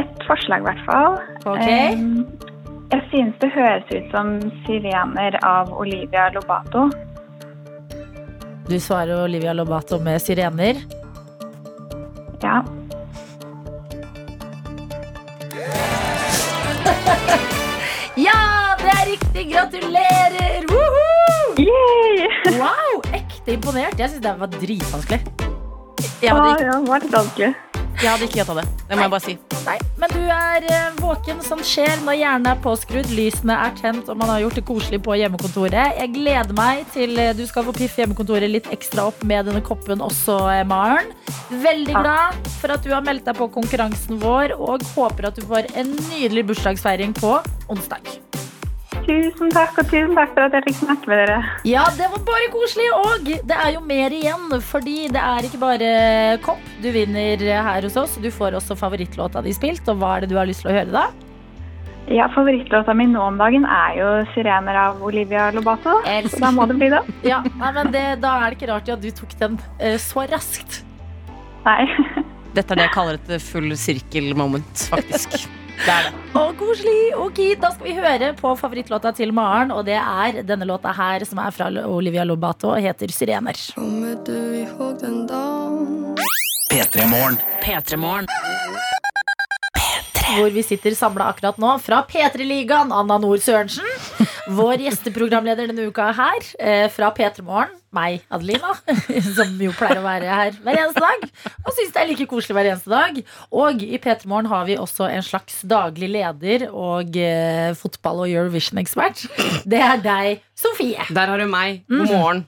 Speaker 6: et forslag, i hvert fall.
Speaker 4: Ok.
Speaker 6: Eh, Jeg synes det høres ut som 'Sirener' av Olivia Lobato.
Speaker 4: Du svarer Olivia Lobato med sirener.
Speaker 6: Ja,
Speaker 4: riktig! Gratulerer! Woohoo!
Speaker 6: Yay!
Speaker 4: Wow, ekte imponert. Jeg syns det var dritvanskelig.
Speaker 5: Jeg hadde, ikke,
Speaker 6: ja, det var litt vanskelig.
Speaker 5: jeg hadde ikke gjetta det. Det må jeg bare si.
Speaker 4: Nei, men du er eh, våken. som skjer når hjernen er påskrudd, lysene er tent og man har gjort det koselig på hjemmekontoret. Jeg gleder meg til eh, du skal få piffe hjemmekontoret litt ekstra opp med denne koppen også, eh, Maren. Veldig glad for at du har meldt deg på konkurransen vår, og håper at du får en nydelig bursdagsfeiring på onsdag.
Speaker 6: Tusen takk, og tusen takk for at jeg fikk snakke med dere.
Speaker 4: Ja, det var bare koselig, og det er jo mer igjen, fordi det er ikke bare kopp du vinner her hos oss. Du får også favorittlåta di spilt, og hva er det du har lyst til å høre da?
Speaker 6: Ja, Favorittlåta mi nå om dagen er jo 'Sirener' av Olivia Lobato. Så da må det bli det.
Speaker 4: Ja, nei, men det, Da er det ikke rart at du tok den uh, så raskt.
Speaker 6: Nei.
Speaker 5: Dette er det jeg kaller et full sirkel-moment, faktisk. Det er det.
Speaker 4: Å, koselig! Ok, Da skal vi høre på favorittlåta til Maren, og det er denne låta her, som er fra Olivia Lobato og heter 'Sirener'.
Speaker 2: P3 Morgen.
Speaker 1: P3 Morgen.
Speaker 4: Hvor vi sitter samla akkurat nå fra P3-ligaen, Anna Nord Sørensen. Vår gjesteprogramleder denne uka her, eh, fra P3 Morgen, meg, Adelina, som jo pleier å være her hver eneste dag. Og syns det er like koselig hver eneste dag. Og i P3 Morgen har vi også en slags daglig leder og eh, fotball- og Eurovision-ekspert. Det er deg, Sofie.
Speaker 7: Der har du meg. God morgen.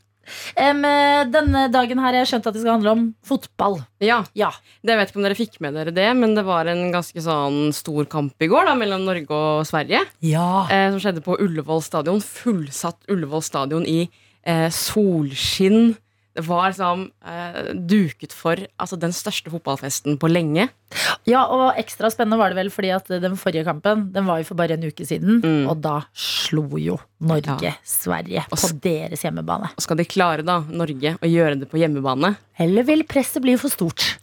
Speaker 4: Eh, denne dagen her har jeg skjønt at det skal handle om fotball.
Speaker 7: Ja,
Speaker 4: Ja.
Speaker 7: det vet ikke om dere fikk med dere det, men det var en ganske sånn stor kamp i går da, mellom Norge og Sverige.
Speaker 4: Ja.
Speaker 7: Eh, som skjedde på Ullevål stadion. Fullsatt Ullevål stadion i eh, solskinn. Det var liksom eh, duket for altså, den største fotballfesten på lenge.
Speaker 4: Ja, og ekstra spennende var det vel fordi at den forrige kampen Den var jo for bare en uke siden,
Speaker 7: Mm.
Speaker 4: og da slo jo Norge
Speaker 7: Ja.
Speaker 4: Sverige på deres hjemmebane.
Speaker 7: Og skal de klare, da, Norge, å gjøre det på hjemmebane?
Speaker 4: Eller vil presset bli for stort?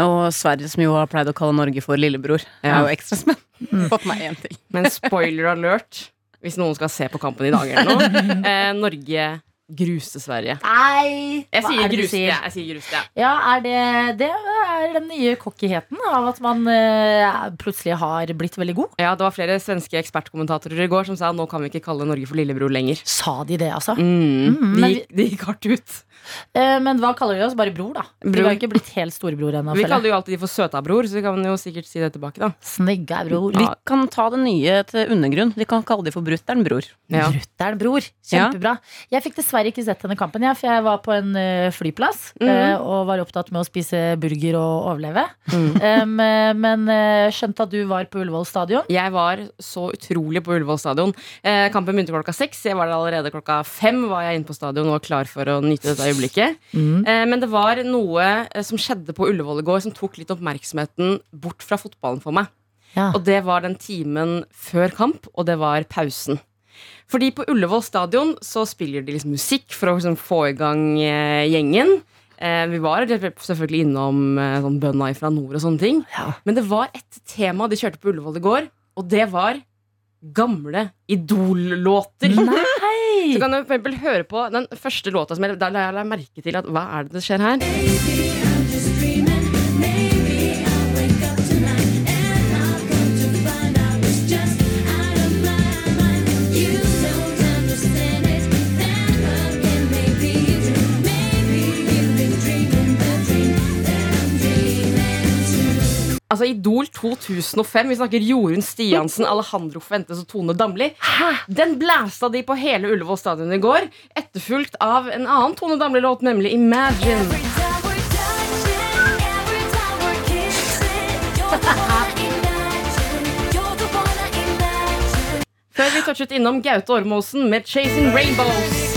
Speaker 5: Og Sverige, som jo har pleid å kalle Norge for lillebror,
Speaker 7: Ja.
Speaker 5: er jo ekstra spennende. Fått meg én ting.
Speaker 7: Men spoiler alert, hvis noen skal se på kampen i dag eller noe. Eh, Norge gruste Sverige.
Speaker 4: Nei!
Speaker 7: Jeg sier grus,
Speaker 4: sier?
Speaker 7: Ja, jeg sier grus, jeg.
Speaker 4: Ja, er det, det er den nye cockyheten av at man eh, plutselig har blitt veldig god?
Speaker 7: Ja, det var flere svenske ekspertkommentatorer i går som sa nå kan vi ikke kalle Norge for lillebror lenger.
Speaker 4: Sa de det, altså?
Speaker 7: Mm,
Speaker 4: Mm,
Speaker 7: de, gikk- de gikk hardt ut.
Speaker 4: Eh, men hva kaller de oss? Bare bror, da. Vi har ikke blitt helt storebror ennå.
Speaker 7: Vi kaller jo alltid de for søta-bror, så vi kan jo sikkert si det tilbake, da.
Speaker 4: Snygga bror.
Speaker 5: Vi kan ta det nye til undergrunn. Vi kan kalle de for brutter'n, bror.
Speaker 7: Ja.
Speaker 4: Brutter'n bror. Kjempebra. Jeg fikk dessverre ikke sett denne kampen, jeg, for jeg var på en eh, flyplass eh, og var opptatt med å spise burger og overleve. Mm. Men skjønte at du var på Ullevål stadion.
Speaker 7: Jeg var så utrolig på Ullevål stadion. Eh, kampen begynte klokka seks. Jeg var der allerede klokka fem. Var jeg inne på stadion og var klar for å nyte dette øyeblikket. Eh, men det var noe eh, som skjedde på Ullevål i går som tok litt oppmerksomheten bort fra fotballen for meg.
Speaker 4: Ja.
Speaker 7: Og det var den timen før kamp, og det var pausen. Fordi på Ullevål stadion så spiller de liksom musikk for å liksom få i gang eh, gjengen. Vi var selvfølgelig innom sånn bønna fra nord og sånne ting.
Speaker 4: Ja.
Speaker 7: Men det var et tema de kjørte på Ullevål i går, og det var gamle Idol-låter. Så kan du for eksempel høre på den første låta som jeg, la jeg merke til at hva er det det skjer her? Altså Idol 2005. Vi snakker Jorunn Stiansen, Alejandro Fuentes og Tone Damli. Den blæsta de på hele Ullevål stadion i går. Etterfulgt av en annen Tone Damli-låt, nemlig Imagine. Før vi touchet innom Gaute Ormåsen med 'Chasing Rainbows'.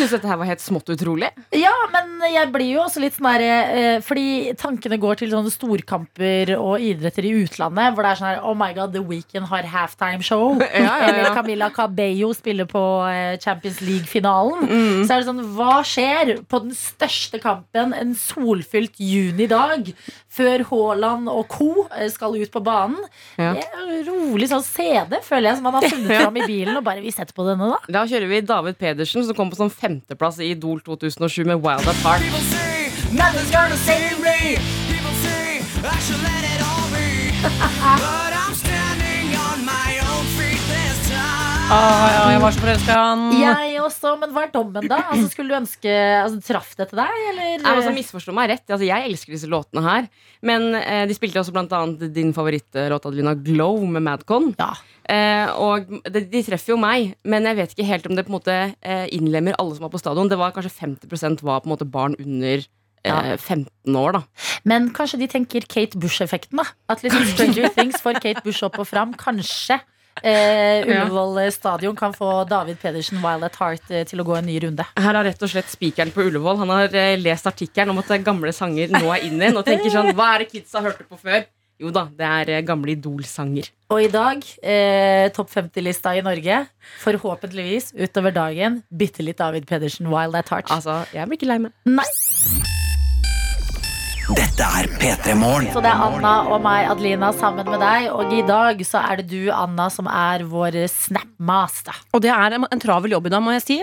Speaker 7: Syns dette her var helt smått utrolig.
Speaker 4: Ja, men jeg blir jo også litt sånn der eh, Fordi tankene går til sånne storkamper og idretter i utlandet, hvor det er sånn her Oh my god, The Weekend har halftime show.
Speaker 7: Ja, ja, ja.
Speaker 4: Eller Camilla Cabello spiller på eh, Champions League-finalen.
Speaker 7: Mm.
Speaker 4: Så er det sånn, hva skjer på den største kampen en solfylt junidag, før Haaland og co. eh, skal ut på banen? Det er rolig sånn CD, føler jeg, som man har funnet fram i bilen, og bare vi setter på denne, da.
Speaker 7: Da kjører vi David Pedersen, som kom på sånn femteplass i Idol 2007 med Wild at Heart.
Speaker 5: Ah, ja, jeg var så forelska i han.
Speaker 4: Jeg også, men hva er dommen, da? Altså, skulle du ønske altså, Traff til deg, eller?
Speaker 7: Nei, altså, misforstå meg rett. Altså, jeg elsker disse låtene her. Men eh, de spilte også blant annet din favorittlåt, Adelina, 'Glow' med Madcon.
Speaker 4: Ja.
Speaker 7: Eh, og de, de treffer jo meg, men jeg vet ikke helt om det på en måte eh, innlemmer alle som var på stadion. Det var kanskje 50% var på en måte barn under eh,
Speaker 4: Ja.
Speaker 7: 15 år, da.
Speaker 4: Men kanskje de tenker Kate Bush-effekten, da. At liksom Stranger Things får Kate Bush opp og fram. Kanskje eh, Ullevål stadion kan få David Pedersen Wild at Heart eh, til å gå en ny runde.
Speaker 7: Her har rett og slett spikeren på Ullevål Han har eh, lest artikkelen om at gamle sanger nå er inn igjen. Og tenker sånn Hva er det kidsa hørte på før? Jo da, det er eh, gamle Idol-sanger.
Speaker 4: Og i dag, eh, topp 50-lista i Norge. Forhåpentligvis utover dagen bitte litt David Pedersen Wild at Heart.
Speaker 7: Altså, jeg blir ikke lei meg.
Speaker 4: Nei.
Speaker 2: Dette er P3 Morgen.
Speaker 4: Så det er Anna og meg, Adelina, sammen med deg. Og i dag så er det du, Anna, som er vår Snapmaster.
Speaker 5: Og det er en, travel jobb i dag, må jeg si.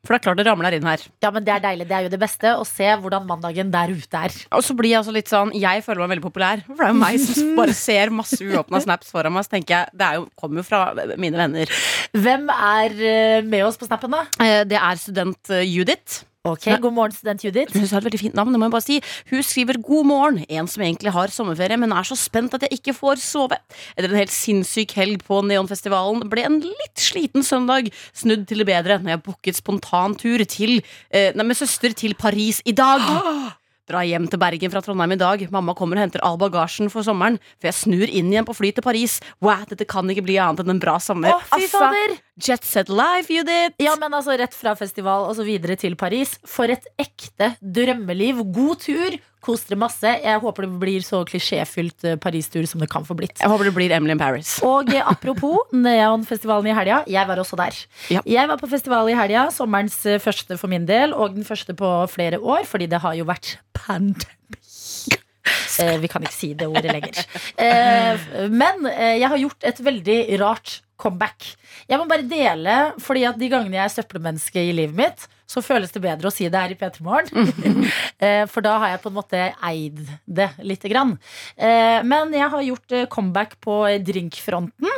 Speaker 5: For det er klart det ramler inn her.
Speaker 4: Ja, men det er deilig. Det er jo det beste å se hvordan mandagen der ute er.
Speaker 5: Og så blir jeg altså litt sånn Jeg føler meg veldig populær. For det er jo meg som bare ser masse uåpna snaps foran meg. Så tenker jeg Det er jo, kommer jo fra mine venner.
Speaker 4: Hvem er eh, med oss på snappen, da?
Speaker 5: Eh, Det er student eh, Judith.
Speaker 4: Ok, God morgen, student Judith.
Speaker 5: Hun har et veldig fint navn, det må jeg bare si. Hun skriver 'God morgen', en som egentlig har sommerferie, men er så spent at jeg ikke får sove. Etter en helt sinnssyk helg på Neonfestivalen ble en litt sliten søndag snudd til det bedre når jeg booket spontantur til eh, nei, med søster til Paris i dag. dra hjem til Bergen fra Trondheim i dag. Mamma kommer og henter all bagasjen for sommeren, for jeg snur inn igjen på fly til Paris. Wow, dette kan ikke bli annet enn en bra sommer.
Speaker 4: Å, fy fader!
Speaker 5: Jet set life, Judith!
Speaker 4: Ja, men altså Rett fra festival og så videre til Paris. For et ekte drømmeliv. God tur. Kos dere masse. Jeg håper det blir så klisjéfylt eh, Paris-tur som det kan få blitt.
Speaker 5: Jeg håper det blir Emily in Paris.
Speaker 4: Og apropos apropos Neonfestivalen i helga. Jeg var også der.
Speaker 5: Ja.
Speaker 4: Jeg var på festival i helga. Sommerens eh, første for min del, og den første på flere år, fordi det har jo vært pandemi. Eh, vi kan ikke si det ordet lenger. Eh, men eh, jeg har gjort et veldig rart comeback. Jeg må bare dele, fordi at de gangene jeg er søppelmenneske i livet mitt, så føles det bedre å si det her i P3 Morgen. Eh, For da har jeg på en måte eid det lite grann. Eh, Men jeg har gjort eh, comeback på drinkfronten.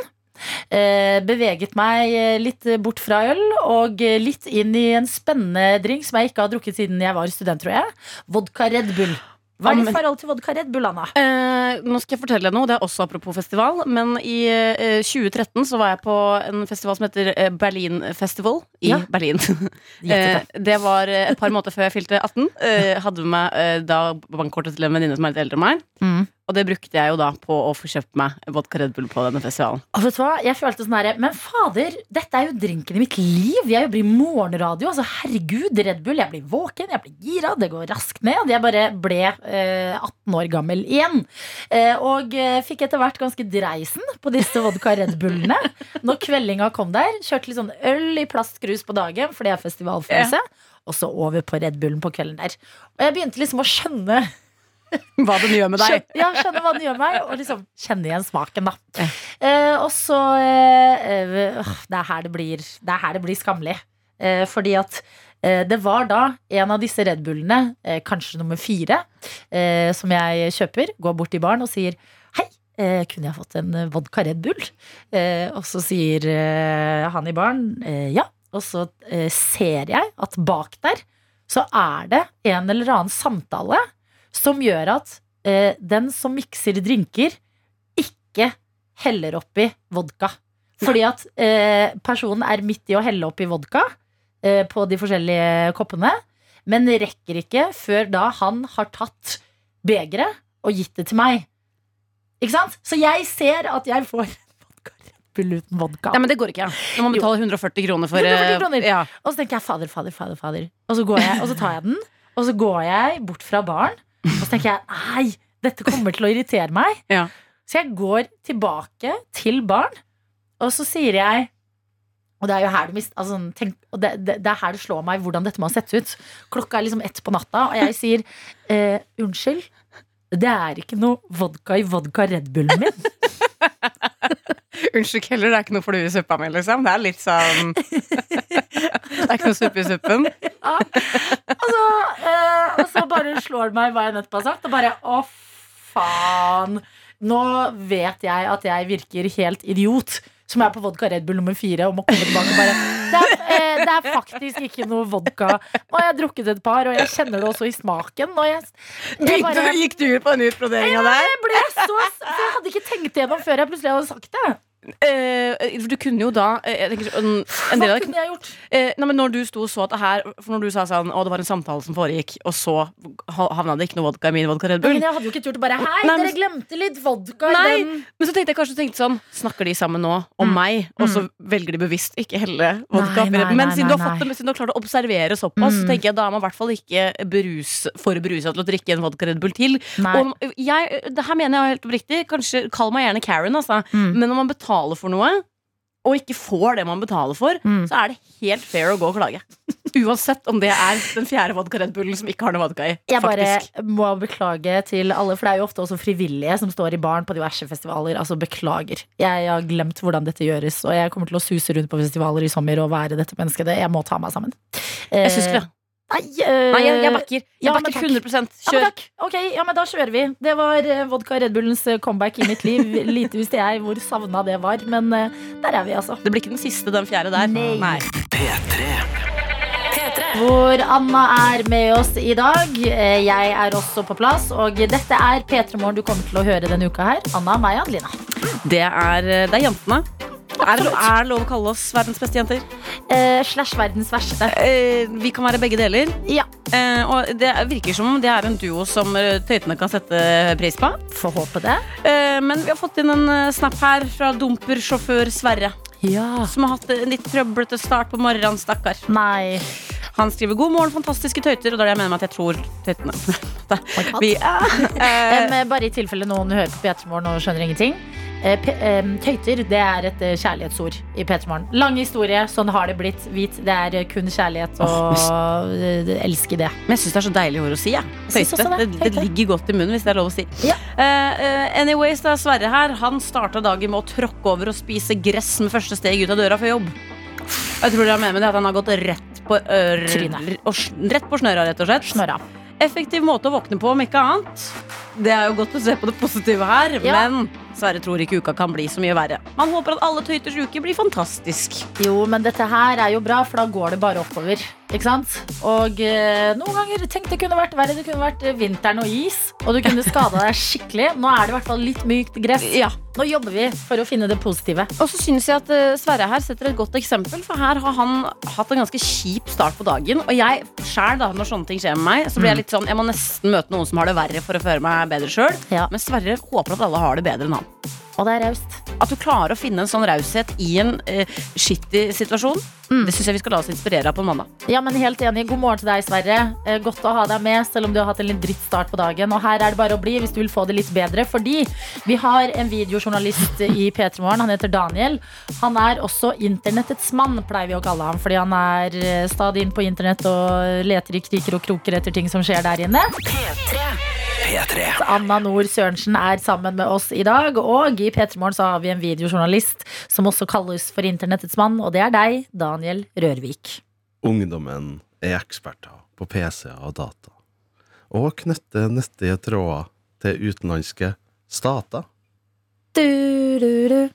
Speaker 4: Beveget meg litt bort fra øl og litt inn i en spennende drink som jeg ikke har drukket siden jeg var student, tror jeg. Vodka Red Bull. Hva er ditt forhold til vodka Red Bull, Anna?
Speaker 5: Eh, nå skal jeg fortelle deg noe, det er også apropos festival. Men i eh, 2013 så var jeg på en festival som heter eh, Berlin Festival i
Speaker 4: Ja.
Speaker 5: Berlin. eh, det var eh, et par måneder før jeg fylte 18. Eh, hadde med meg da bankkortet til en venninne som er litt eldre enn meg.
Speaker 4: Mm.
Speaker 5: Og det brukte jeg jo da på å få kjøpt meg vodka Red Bull på denne festivalen.
Speaker 4: Og vet du hva? Jeg følte sånn her Men fader, dette er jo drinken i mitt liv. Jeg jobber i morgenradio. Altså, herregud, Red Bull. Jeg blir våken, jeg blir gira. Det går raskt ned. Jeg bare ble eh, 18 år gammel igjen. Eh, og eh, fikk etter hvert ganske dreisen på disse vodka Red Bullene. Når kveldinga kom der, kjørte litt sånn øl i plastkrus på dagen, for det er festivalfølelse. Og så over på Red Bullen på kvelden der. Og jeg begynte liksom å skjønne
Speaker 5: Hva den gjør med deg.
Speaker 4: Skjønne, ja, skjønne hva den gjør med meg, og liksom kjenne igjen smaken, da. Eh, og så eh, eh, øh, Det er her det blir, det er her det blir skammelig. Eh, fordi at eh, det var da en av disse Red Bullene, eh, kanskje nummer fire, eh, som jeg kjøper, går bort til baren og sier Hei, eh, kunne jeg fått en vodka Red Bull? Eh, og så sier han i baren ja. Og så ser jeg at bak der så er det en eller annen samtale som gjør at eh, den som mikser drinker, ikke heller oppi vodka. Fordi at eh, personen er midt i å helle oppi vodka eh, på de forskjellige koppene, men rekker ikke før da han har tatt begeret og gitt det til meg. Ikke sant? Så jeg ser at jeg får Red uten vodka.
Speaker 5: Nei, men det går ikke. Når man
Speaker 4: betale
Speaker 5: betaler 140 kroner for
Speaker 4: 140
Speaker 5: eh,
Speaker 4: kroner.
Speaker 5: Ja.
Speaker 4: Og så tenker jeg fader, fader, fader, fader. Og så, går jeg, og så tar jeg den, og så går jeg bort fra baren. Og så tenker jeg nei, dette kommer til å irritere meg.
Speaker 5: Ja.
Speaker 4: Så jeg går tilbake til barn, og så sier jeg og det er jo her du mist, altså, tenk, og det, det, det er her det slår meg hvordan dette må ha sett ut. Klokka er liksom ett på natta, og jeg sier eh, unnskyld. Det er ikke noe vodka i vodka Red Bullen min.
Speaker 5: Unnskyld, Keller, det er ikke noe flue i suppa mi, liksom. Det er litt sånn Det er ikke noe suppe i suppen.
Speaker 4: Og så, eh, og så bare slår det meg hva jeg nettopp har sagt, og bare å, faen. Nå vet jeg at jeg virker helt idiot. Som er på vodka Red Bull nummer fire og må komme tilbake og bare det er, eh, det er faktisk ikke noe vodka. Har jeg drukket et par, og jeg kjenner det også i smaken. Og jeg, jeg, bare,
Speaker 5: Gikk du ut på den utbroderinga der?
Speaker 4: jeg ble så For jeg hadde ikke tenkt igjennom før jeg plutselig hadde sagt det.
Speaker 5: Eh, for du kunne jo da eh, tenker, en, en
Speaker 4: Hva kunne jeg gjort?
Speaker 5: eh, nei, men Når du sto og så at det her For når du sa sånn Å, det var en samtale som foregikk, og så ha- havna det ikke noe vodka i min vodka Red Bull.
Speaker 4: Men jeg hadde jo ikke turt å bare Hei,
Speaker 5: Nei, men-
Speaker 4: dere glemte litt vodka i den.
Speaker 5: men så tenkte jeg kanskje tenkte sånn Snakker de sammen nå om meg, og så velger de bevisst ikke helle vodka
Speaker 4: Nei, nei,
Speaker 5: Men siden du har fått siden du har klart å observere såpass, så
Speaker 4: Mm.
Speaker 5: tenker jeg da er man i hvert fall ikke brus, for berusa til å drikke en vodka Red Bull til.
Speaker 4: Nei.
Speaker 5: Og jeg, det her mener jeg helt oppriktig. Kanskje Kall meg gjerne Karen, altså.
Speaker 4: Mm.
Speaker 5: Men når man betaler for noe, og ikke får det man betaler for,
Speaker 4: Mm.
Speaker 5: så er det helt fair å gå og klage. Uansett om det er den fjerde vodka Red Bullen som ikke har noe vodka i.
Speaker 4: Jeg bare må beklage til alle, for det er jo ofte også frivillige som står i baren på diverse festivaler. Altså, beklager. Jeg har glemt hvordan dette gjøres, og jeg kommer til å suse rundt på festivaler i sommer og være dette mennesket. Jeg må ta meg sammen.
Speaker 5: Jeg syns det, det.
Speaker 4: Nei, eh,
Speaker 5: Nei, jeg, jeg backer. Jeg
Speaker 4: ja, backer
Speaker 5: bakker
Speaker 4: takk.
Speaker 5: 100
Speaker 4: Ja, men
Speaker 5: Kjør.
Speaker 4: takk. Ok, ja, men da kjører vi. Det var eh, vodka Red Bullens eh, comeback i mitt liv. Lite visste jeg hvor savna det var, men eh, der er vi, altså.
Speaker 5: Det blir ikke den siste, den fjerde der.
Speaker 4: Nei.
Speaker 2: P3.
Speaker 4: Hvor Anna er med oss i dag. Eh, Jeg er også på plass, og dette er P3 Morgen du kommer til å høre denne uka her. Anna, meg og Adelina.
Speaker 5: Det er, det er jentene. Er det, er det lov å kalle oss verdens beste jenter?
Speaker 4: Eh, slash verdens verste.
Speaker 5: Eh, vi kan være begge deler.
Speaker 4: Ja.
Speaker 5: Eh, og det virker som om det er en duo som eh, tøytene kan sette pris på.
Speaker 4: Får håpe det.
Speaker 5: Eh, men vi har fått inn en eh, snap her fra dumpersjåfør Sverre.
Speaker 4: Ja.
Speaker 5: Som har hatt en litt trøblete start på morgenen, stakkar.
Speaker 4: Nei.
Speaker 5: Han skriver 'God morgen, fantastiske tøyter', og da er det jeg mener med at jeg tror tøytene Vi, eh,
Speaker 4: bare i tilfelle noen hører på P3 Morgen og skjønner ingenting. Eh, tøyter det er et eh, kjærlighetsord i P3 Morgen. Lang historie, sånn har det blitt. Vit, det er eh, kun kjærlighet og eh, elske det.
Speaker 5: Men jeg syns det er så deilig ord å si. Jeg Tøyte. Det,
Speaker 4: det.
Speaker 5: det, ligger godt i munnen, hvis det er lov å si.
Speaker 4: Ja.
Speaker 5: Eh, anyways, det er Sverre her. Han starta dagen med å tråkke over og spise gress med første steg ut av døra før jobb. Jeg tror det er med, med det at han har gått rett på, ør, og, rett på snøra, rett og slett.
Speaker 4: Snøra.
Speaker 5: Effektiv måte å våkne på, om ikke annet. Det er jo godt å se på det positive her,
Speaker 4: Ja.
Speaker 5: men Sverre tror ikke uka kan bli så mye verre. Man håper at alle tøyters uke blir fantastisk.
Speaker 4: Jo, men dette her er jo bra, for da går det bare oppover. Ikke sant? Og eh, noen ganger tenk det kunne vært verre. Det kunne vært eh, vinteren og is, og du kunne skada deg skikkelig. Nå er det i hvert fall litt mykt gress.
Speaker 5: Ja.
Speaker 4: Nå jobber vi for å finne det positive.
Speaker 5: Og så synes jeg at eh, Sverre her setter et godt eksempel, for her har han hatt en ganske kjip start på dagen. Og jeg sjæl, da, når sånne ting skjer med meg, så blir jeg litt sånn Jeg må nesten møte noen som har det verre for å føre meg bedre sjøl.
Speaker 4: Ja.
Speaker 5: Men Sverre håper at alle har det bedre enn han.
Speaker 4: Og det er raust.
Speaker 5: At du klarer å finne en sånn raushet i en uh, skittig situasjon, det syns jeg vi skal la oss inspirere av på en mandag.
Speaker 4: Ja, men helt enig. God morgen til deg, Sverre. Eh, Godt å ha deg med, selv om du har hatt en litt dritt start på dagen. Og her er det bare å bli hvis du vil få det litt bedre. Fordi vi har en videojournalist i P3 Morgen. Han heter Daniel. Han er også internettets mann, pleier vi å kalle ham. Fordi han er eh, stadig inn på internett og leter i kriker og kroker etter ting som skjer der inne.
Speaker 2: P3.
Speaker 4: Anna Nord Sørensen er sammen med oss i dag. Og i P3 Morgen så har vi en videojournalist som også kalles for internettets mann. Og det er deg, Daniel Rørvik.
Speaker 8: Ungdommen er eksperter på PC-er og data, og knytter nyttige tråder til utenlandske stater,
Speaker 4: Du, du, du.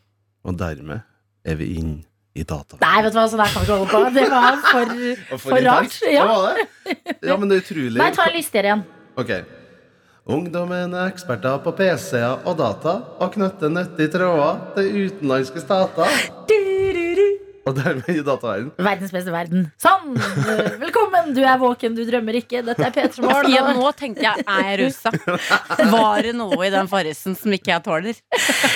Speaker 8: og dermed er vi inn i data.
Speaker 4: Nei, vet du hva, sånn her kan vi ikke holde på. Det var for, for rart. Ja.
Speaker 8: ja, men det er utrolig.
Speaker 4: Nei, ta en liste igjen.
Speaker 8: Ok. Ungdommen er eksperter på PC-er og data, og knytter nyttige tråder til utenlandske stater, og dermed i dataverdenen.
Speaker 4: Verdens beste verden. Sånn. Velkommen. Du er våken, du drømmer ikke. Dette er P3
Speaker 5: Ja, nå tenkte jeg er jeg rusa? Var det noe i den farrisen som ikke jeg tåler?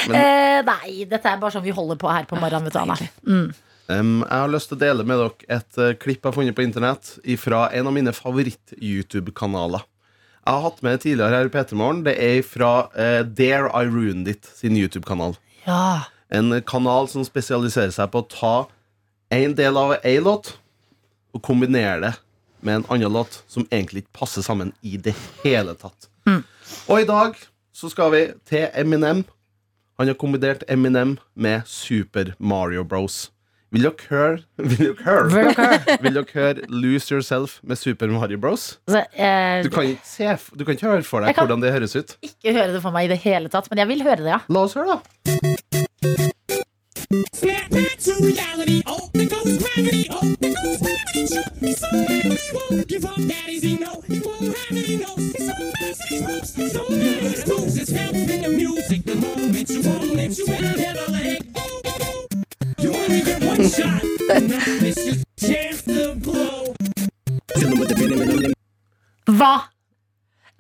Speaker 4: Eh, nei, dette er bare sånn vi holder på her på morgenen. Vet du, Anna. Mm.
Speaker 8: Um, jeg har lyst til å dele med dere et uh, klipp jeg har funnet på internett fra en av mine favoritt-YouTube-kanaler. Jeg har hatt med tidligere her i P3 Morgen. Det er fra eh, Dare I Ruined It sin YouTube-kanal.
Speaker 4: Ja.
Speaker 8: En kanal som spesialiserer seg på å ta en del av ei låt og kombinere det med en annen låt som egentlig ikke passer sammen i det hele tatt. Og i dag så skal vi til Eminem. Han har kombinert Eminem med Super Mario Bros. Vil dere høre Vil dere høre, vil dere høre Lose Yourself med Super Mario Bros?
Speaker 4: Altså, eh,
Speaker 8: Du kan se, du kan ikke høre for deg hvordan det høres ut.
Speaker 4: ikke høre det for meg i det hele tatt, men jeg vil høre det, ja.
Speaker 8: La oss høre, da.
Speaker 9: So You only get one shot. Not miss your chance to blow.
Speaker 4: Hva?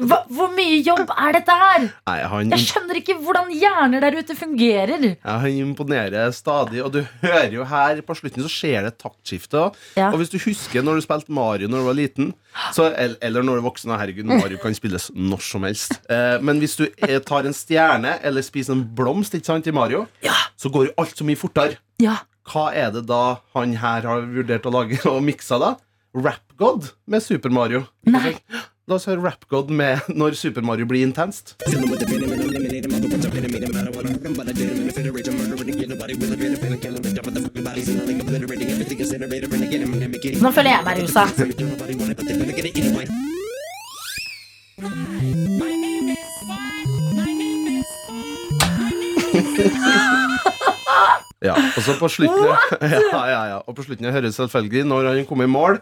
Speaker 4: Hva? Hvor mye jobb er dette her?
Speaker 8: Nei, han,
Speaker 4: Jeg skjønner ikke hvordan hjerner der ute fungerer.
Speaker 8: ja, han imponerer stadig, og du hører jo her på slutten så skjer det et taktskifte.
Speaker 4: Ja.
Speaker 8: Og hvis du husker når du spilte Mario når du var liten, så, eller når du er voksen, herregud, Mario kan spilles når som helst. Eh, men hvis du eh, tar en stjerne eller spiser en blomst ikke sant, i Mario, så går jo alt så mye fortere.
Speaker 4: Ja.
Speaker 8: Hva er det da han her har vurdert å lage og miksa, da? Rap God med Super Mario.
Speaker 4: Nei.
Speaker 8: La oss høre Rap God med når Super Mario blir intenst.
Speaker 4: Nå føler jeg meg rusa.
Speaker 8: Ja, og så på slutten ja, ja, ja. Og på slutten jeg hører selvfølgelig Når han kom i mål,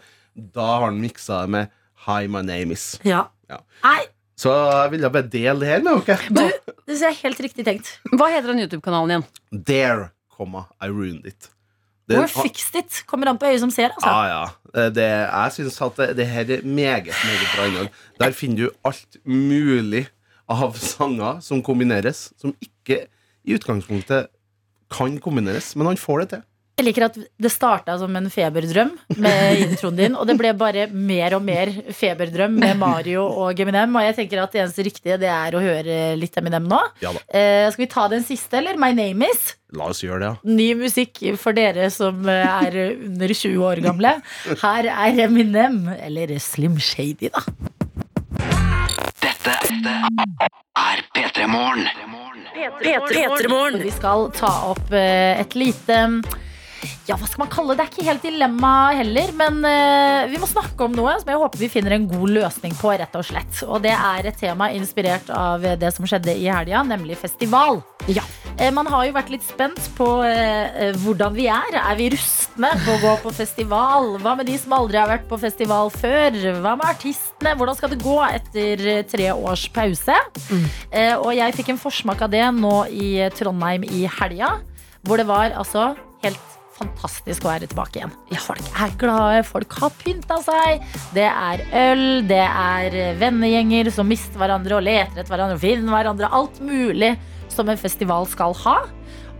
Speaker 8: da har han miksa det med Hi, my name is.
Speaker 4: Ja.
Speaker 8: Ja.
Speaker 4: Nei,
Speaker 8: Så jeg ville bare dele det her med dere.
Speaker 4: du, det er helt riktig tenkt.
Speaker 5: Hva heter den YouTube-kanalen igjen?
Speaker 8: Comma, I ruined it. Det-
Speaker 4: Or fixed it. Kommer an på øyet som ser, altså.
Speaker 8: Ja, ja. Eh, Det, jeg syns at det, det her er meget, meget bra innhold. Der finner du alt mulig av sanger som kombineres, som ikke i utgangspunktet kan kombineres, men han får det til.
Speaker 4: Jeg liker at det starta som en feberdrøm med introen din, og det ble bare mer og mer feberdrøm med Mario og Eminem. Og jeg tenker at det eneste riktige det er å høre litt Eminem nå.
Speaker 8: Ja
Speaker 4: Eh, skal vi ta den siste, eller? My name is.
Speaker 8: la oss gjøre det, ja.
Speaker 4: Ny musikk for dere som eh, er under 20 år gamle. Her er Eminem, eller Slim Shady, da.
Speaker 2: Dette er P3 Morgen.
Speaker 3: P3morgen.
Speaker 4: Vi skal ta opp eh, et lite ja, hva skal man kalle det? Det er ikke helt dilemma heller, men uh, vi må snakke om noe som jeg håper vi finner en god løsning på, rett og slett. Og det er et tema inspirert av det som skjedde i helga, nemlig festival.
Speaker 5: Ja.
Speaker 4: Uh, Man har jo vært litt spent på eh, hvordan vi er. Er vi rustne på å gå på festival? Hva med de som aldri har vært på festival før? Hva med artistene? Hvordan skal det gå etter tre års pause? Eh, og jeg fikk en forsmak av det nå i Trondheim i helga, hvor det var altså helt fantastisk å være tilbake igjen. Folk er glade, folk har pynta seg. Det er øl, det er vennegjenger som mister hverandre og leter etter hverandre og finner hverandre. Alt mulig som en festival skal ha.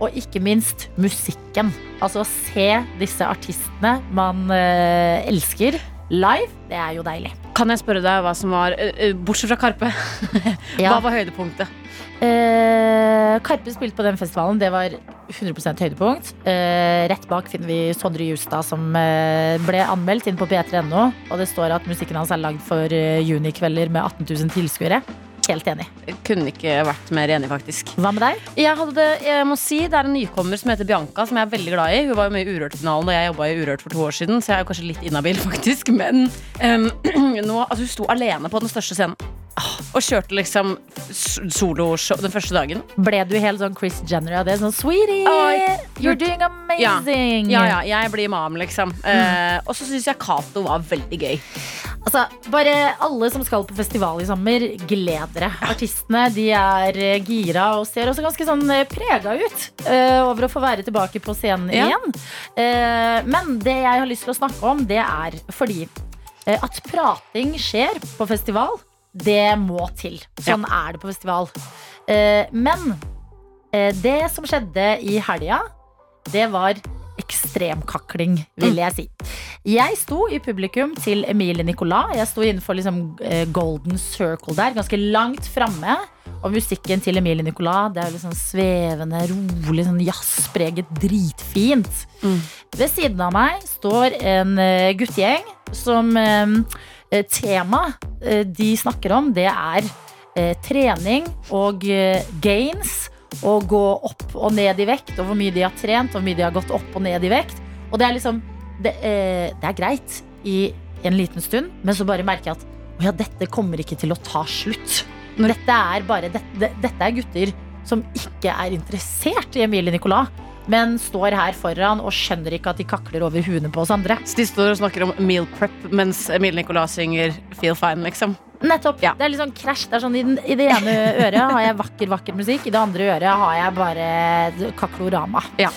Speaker 4: Og ikke minst musikken. Altså å se disse artistene man eh, elsker live. Det er jo deilig.
Speaker 5: Kan jeg spørre deg hva som var eh, eh, Bortsett fra Karpe, hva var høydepunktet?
Speaker 4: Eh, Karpe spilte på den festivalen. Det var 100 høydepunkt. Eh, rett bak finner vi Sondre Justad, som eh, ble anmeldt inn på p3.no. Og det står at musikken hans er lagd for eh, junikvelder med 18 000 tilskuere. Helt enig.
Speaker 5: Jeg kunne ikke vært mer enig, faktisk.
Speaker 4: Hva med deg?
Speaker 5: Jeg, hadde jeg må si Det er en nykommer som heter Bianca, som jeg er veldig glad i. Hun var jo med i Urørt-finalen da jeg jobba i Urørt for to år siden, så jeg er jo kanskje litt inhabil, faktisk. Men um, nå, altså, hun sto alene på den største scenen. Ah, Og kjørte liksom soloshow den første dagen.
Speaker 4: Ble du helt sånn Chris Jenner av det? Sånn sweetie,
Speaker 5: oh,
Speaker 4: you're doing amazing.
Speaker 5: Ja, ja, jeg blir mam, liksom. Eh, og så syns jeg Cato var veldig gøy.
Speaker 4: Altså, bare alle som skal på festival i sommer, gled dere. Artistene de er eh, gira og ser også ganske sånn eh, prega ut uh, over å få være tilbake på scenen
Speaker 5: Ja.
Speaker 4: igjen. Uh, men det jeg har lyst til å snakke om, det er fordi at prating skjer på festival, det må til. Sånn er det på festival. Eh, men eh, det som skjedde i helga, det var ekstremkakling, vil jeg si. Jeg sto i publikum til Emilie Nicolas. Jeg sto innenfor liksom, eh, Golden Circle der, ganske langt framme. Og musikken til Emilie Nicolas det er liksom svevende, rolig, sånn jazzpreget, dritfint. Ved siden av meg står en guttegjeng som eh, eh, Tema eh, de snakker om, det er eh, trening og gains. Og gå opp og ned i vekt, og hvor mye de har trent, og hvor mye de har gått opp og ned i vekt. Og det er liksom Det, det er greit i en liten stund, men så bare merker jeg at å ja, dette kommer ikke til å ta slutt. Dette er bare det, det, Dette er gutter som ikke er interessert i Emilie Nicolas, men står her foran og skjønner ikke at de kakler over huene på oss andre.
Speaker 5: Så de står og snakker om meal prep mens Emilie Nicolas synger Feel Fine, liksom.
Speaker 4: Nettopp.
Speaker 5: Ja.
Speaker 4: Det er litt sånn krasj. Det er sånn, i, den, I det ene øret har jeg vakker, vakker musikk. I det andre øret har jeg bare kaklorama.
Speaker 5: Ja.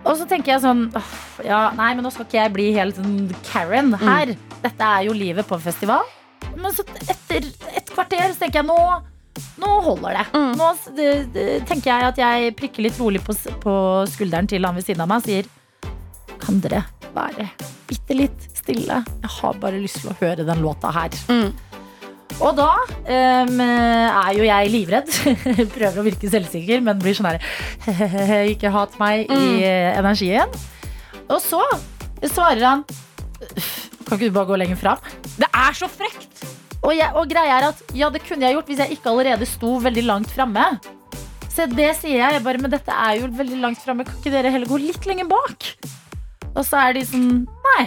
Speaker 4: Og så tenker jeg sånn «Åh, ja, Nei, men nå skal ikke jeg bli helt sånn Karen her. Dette er jo livet på festival. Men så etter et kvarter så tenker jeg nå nå holder det. Nå det, det, tenker jeg at jeg prikker litt rolig på, på skulderen til han ved siden av meg og sier Kan dere være bitte litt stille? Jeg har bare lyst til å høre den låta her. Og da um, er jo jeg livredd. Prøver å virke selvsikker, men blir sånn her Ikke hat meg i eh, energien. Og så svarer han Kan ikke du bare gå lenger fram?
Speaker 5: Det er så frekt!
Speaker 4: Og, jeg, og greia er at ja, det kunne jeg gjort hvis jeg ikke allerede sto veldig langt framme. Så det sier jeg. jeg bare, men dette er jo veldig langt framme. Kan ikke dere heller gå litt lenger bak? Og så er de sånn Nei.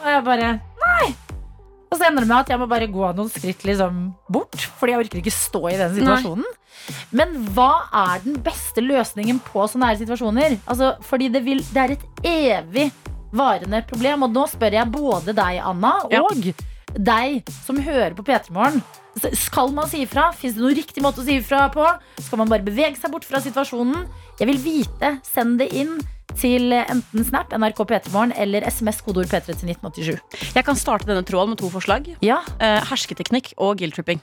Speaker 4: Og jeg bare Nei. Og så ender det med at jeg må bare gå noen skritt liksom bort, fordi jeg orker ikke stå i den situasjonen. Men hva er den beste løsningen på sånne her situasjoner? Altså, fordi det, vil, det er et evig varende problem. Og nå spør jeg både deg, Anna,
Speaker 5: Ja.
Speaker 4: Deg som hører på P3 Morgen. Skal man si ifra? Fins det noen riktig måte å si ifra på? Skal man bare bevege seg bort fra situasjonen? Jeg vil vite. Send det inn til enten Snap, NRK P3morgen eller SMS kodeord P3 til 1987.
Speaker 5: Jeg kan starte denne tråden med to forslag.
Speaker 4: Ja,
Speaker 5: Eh, hersketeknikk og guilt-tripping.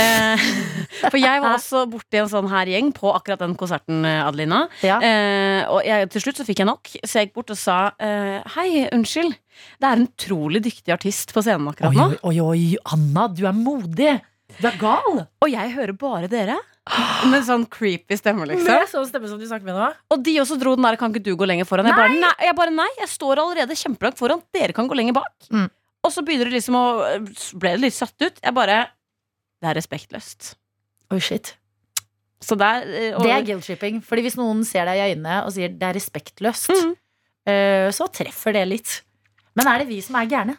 Speaker 5: Eh, for jeg var også borti en sånn her gjeng på akkurat den konserten, eh, Adelina.
Speaker 4: ja.
Speaker 5: Eh, og jeg, til slutt så fikk jeg nok, så jeg gikk bort og sa eh, Hei, unnskyld. Det er en utrolig dyktig artist på scenen akkurat nå.
Speaker 4: oi, oi, oi, Anna, du er modig. Du er gal.
Speaker 5: Og jeg hører bare dere. Med sånn creepy stemme, liksom.
Speaker 4: Med sånn stemme som du snakker med nå.
Speaker 5: Og de også dro den der 'kan ikke du gå lenger foran'? Jeg bare nei, jeg, bare, nei, jeg står allerede kjempelangt foran. Dere kan gå lenger bak.
Speaker 4: Mm.
Speaker 5: Og så begynner det liksom å ble det litt satt ut. Jeg bare Det er respektløst.
Speaker 4: Oi, shit.
Speaker 5: Så der eh, og,
Speaker 4: Det er guilt-tripping. Fordi hvis noen ser deg i øynene og sier det er respektløst,
Speaker 5: Mhm.
Speaker 4: uh, så treffer det litt. Men er det vi som er gærne?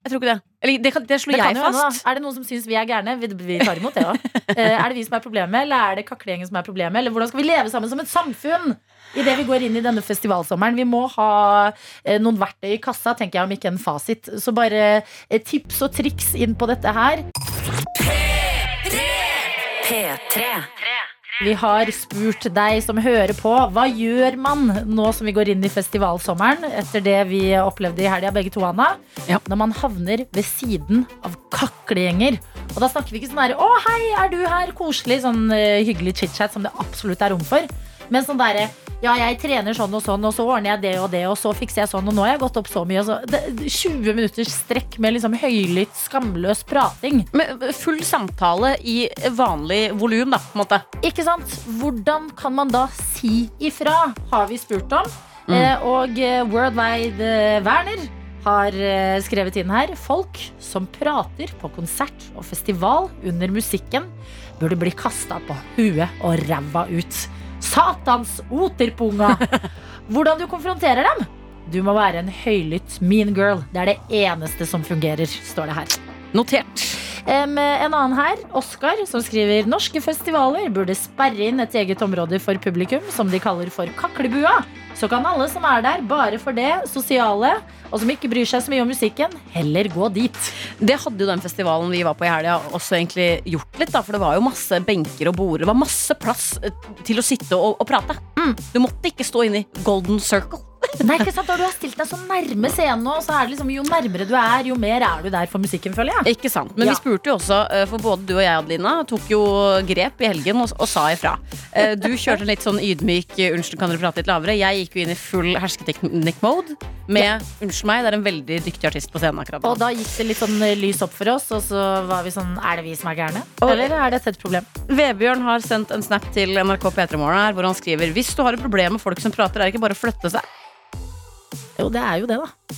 Speaker 5: Jeg tror ikke det. Eller det, kan, det slår
Speaker 4: Det
Speaker 5: jeg fast.
Speaker 4: Er det noen som syns vi er gærne? Vi, tar imot det òg. er det vi som er problemet, eller er det kaklegjengen som er problemet? Eller hvordan skal vi leve sammen som et samfunn idet vi går inn i denne festivalsommeren? Vi må ha uh, noen verktøy i kassa, tenker jeg, om ikke en fasit. Så bare eh, tips og triks inn på dette her.
Speaker 1: P3.
Speaker 4: Vi har spurt deg som hører på, hva gjør man nå som vi går inn i festivalsommeren? Etter det vi opplevde i helga, begge to, Anna.
Speaker 5: Ja.
Speaker 4: Når man havner ved siden av kaklegjenger. Og da snakker vi ikke sånn her Å, hei, er du her? Koselig, sånn uh, hyggelig chit-chat som det absolutt er rom for. Men sånn derre Ja, jeg trener sånn og sånn, og så ordner jeg det og det, og så fikser jeg sånn, og nå har jeg gått opp så mye. Så, det, 20 minutters strekk med liksom høylytt, skamløs prating.
Speaker 5: Med full samtale i vanlig volum, da, på en måte.
Speaker 4: Ikke sant? Hvordan kan man da si ifra, har vi spurt om.
Speaker 5: Mm.
Speaker 4: Eh, og eh, Worldwide eh, Werner har eh, skrevet inn her folk som prater på konsert og festival under musikken, burde bli kasta på huet og ræva ut. Satans oterpunga! Hvordan du konfronterer dem? Du må være en høylytt mean girl. Det er det eneste som fungerer, står det her.
Speaker 5: Notert.
Speaker 4: Um, en annen her, Oskar, som skriver Norske festivaler burde sperre inn et eget område for publikum, som de kaller for Kaklebua. Så kan alle som er der bare for det, sosiale, og som ikke bryr seg så mye om musikken, heller gå dit.
Speaker 5: Det hadde jo den festivalen vi var på i helga også egentlig gjort litt, da. For det var jo masse benker og border. Det var masse plass eh, til å sitte og, og prate. Du måtte ikke stå inne i Golden Circle.
Speaker 4: Nei, ikke sant? da du har stilt deg så nærme scenen nå, så er det liksom jo nærmere du er, jo mer er du der for musikken, føler jeg.
Speaker 5: Ikke sant, Men
Speaker 4: Ja.
Speaker 5: vi spurte jo også, eh, for både du og jeg Adelina tok jo grep i helgen og, og sa ifra. Eh, Du kjørte en litt sånn ydmyk eh, 'unnskyld, kan dere prate litt lavere'? Jeg gikk jo inn i full hersketeknikk-mode med 'unnskyld meg, det er en veldig dyktig artist på scenen akkurat
Speaker 4: Og da gikk det litt sånn lys opp for oss, og så var vi sånn Er det vi som er gærne? Eller er dette et problem?
Speaker 5: Vebjørn har sendt en snap til NRK P3 Morgen her, hvor han skriver 'Hvis du har et problem med folk som prater, er det ikke bare å flytte seg'.
Speaker 4: Jo, det er jo det, da.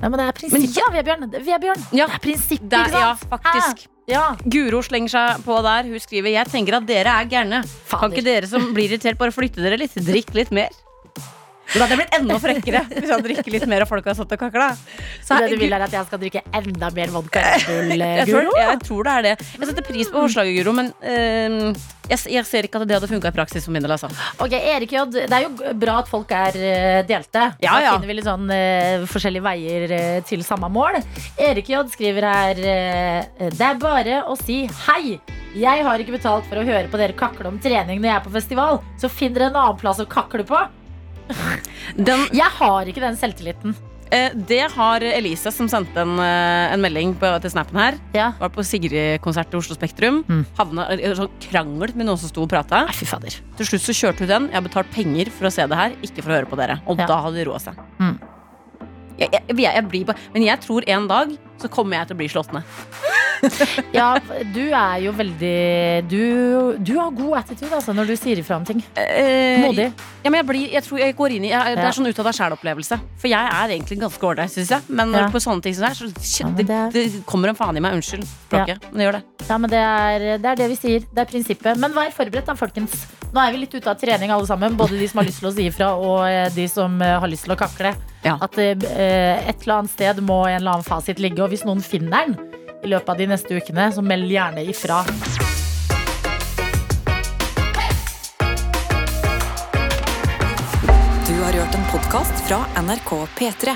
Speaker 4: Ja, men det er prinsippet, ja, Vebjørn. Vebjørn.
Speaker 5: Ja,
Speaker 4: det er prinsippet,
Speaker 5: er-
Speaker 4: ikke sant?
Speaker 5: ja, faktisk.
Speaker 4: Hæ? Ja.
Speaker 5: Guro slenger seg på der. Hun skriver 'Jeg tenker at dere er gærne'. Kan ikke dere som blir irritert, bare flytte dere litt? Drikk litt mer. Da hadde jeg blitt enda frekkere hvis jeg hadde drikket litt mer folk har satt og kakla.
Speaker 4: Så det du vil er at jeg skal drikke enda mer vodka Red Bull, eh,
Speaker 5: Jeg tror, det er det. Jeg setter pris på forslaget, Guro, men eh, jeg, jeg ser ikke at det hadde funka i praksis for min del. Altså.
Speaker 4: Ok, Erik J, Det er jo bra at folk er eh, delte.
Speaker 5: Ja,
Speaker 4: Da
Speaker 5: ja.
Speaker 4: finner vi litt sånn eh, forskjellige veier eh, til samme mål. Erik J skriver her Det er bare å si hei. Jeg har ikke betalt for å høre på dere kakle om trening når jeg er på festival, så finn dere en annen plass å kakle på.
Speaker 5: Den,
Speaker 4: Jeg har ikke den selvtilliten.
Speaker 5: eh, det har Elise, som sendte en, eh, en melding på, til snappen her.
Speaker 4: Ja.
Speaker 5: Var på Sigrid-konsert i Oslo Spektrum.
Speaker 4: Mm.
Speaker 5: Havna i sånn krangel med noen som sto og prata. Til slutt så kjørte hun den. Jeg har betalt penger for å se det her, ikke for å høre på dere. Og
Speaker 4: Ja.
Speaker 5: da hadde de roa seg.
Speaker 4: Mm.
Speaker 5: Jeg, jeg, jeg, blir på, men jeg tror en dag så kommer jeg til å bli slått ned.
Speaker 4: Ja, du er jo veldig Du, du har god attitude altså, når du sier ifra om ting.
Speaker 5: Eh,
Speaker 4: Modig.
Speaker 5: Ja, men jeg, blir, jeg tror jeg går inn i jeg, Det er sånn ut av deg sjæl-opplevelse. For jeg er egentlig ganske ålreit, syns jeg. Men
Speaker 4: Ja.
Speaker 5: på sånne ting som det er, så shit,
Speaker 4: Ja,
Speaker 5: det,
Speaker 4: det
Speaker 5: det kommer en faen i meg. Unnskyld språket, men det gjør det.
Speaker 4: Ja, men det er, det er det vi sier. Det er prinsippet. Men vær forberedt, da, folkens. Nå er vi litt ute av trening, alle sammen. Både de som har lyst til å si ifra, og eh, de som eh, har lyst til å kakle.
Speaker 5: Ja.
Speaker 4: At eh, et eller annet sted må en eller annen fasit ligge. Hvis noen finner den i løpet av de neste ukene, så meld gjerne ifra.
Speaker 10: Du har hørt en podkast fra NRK P3.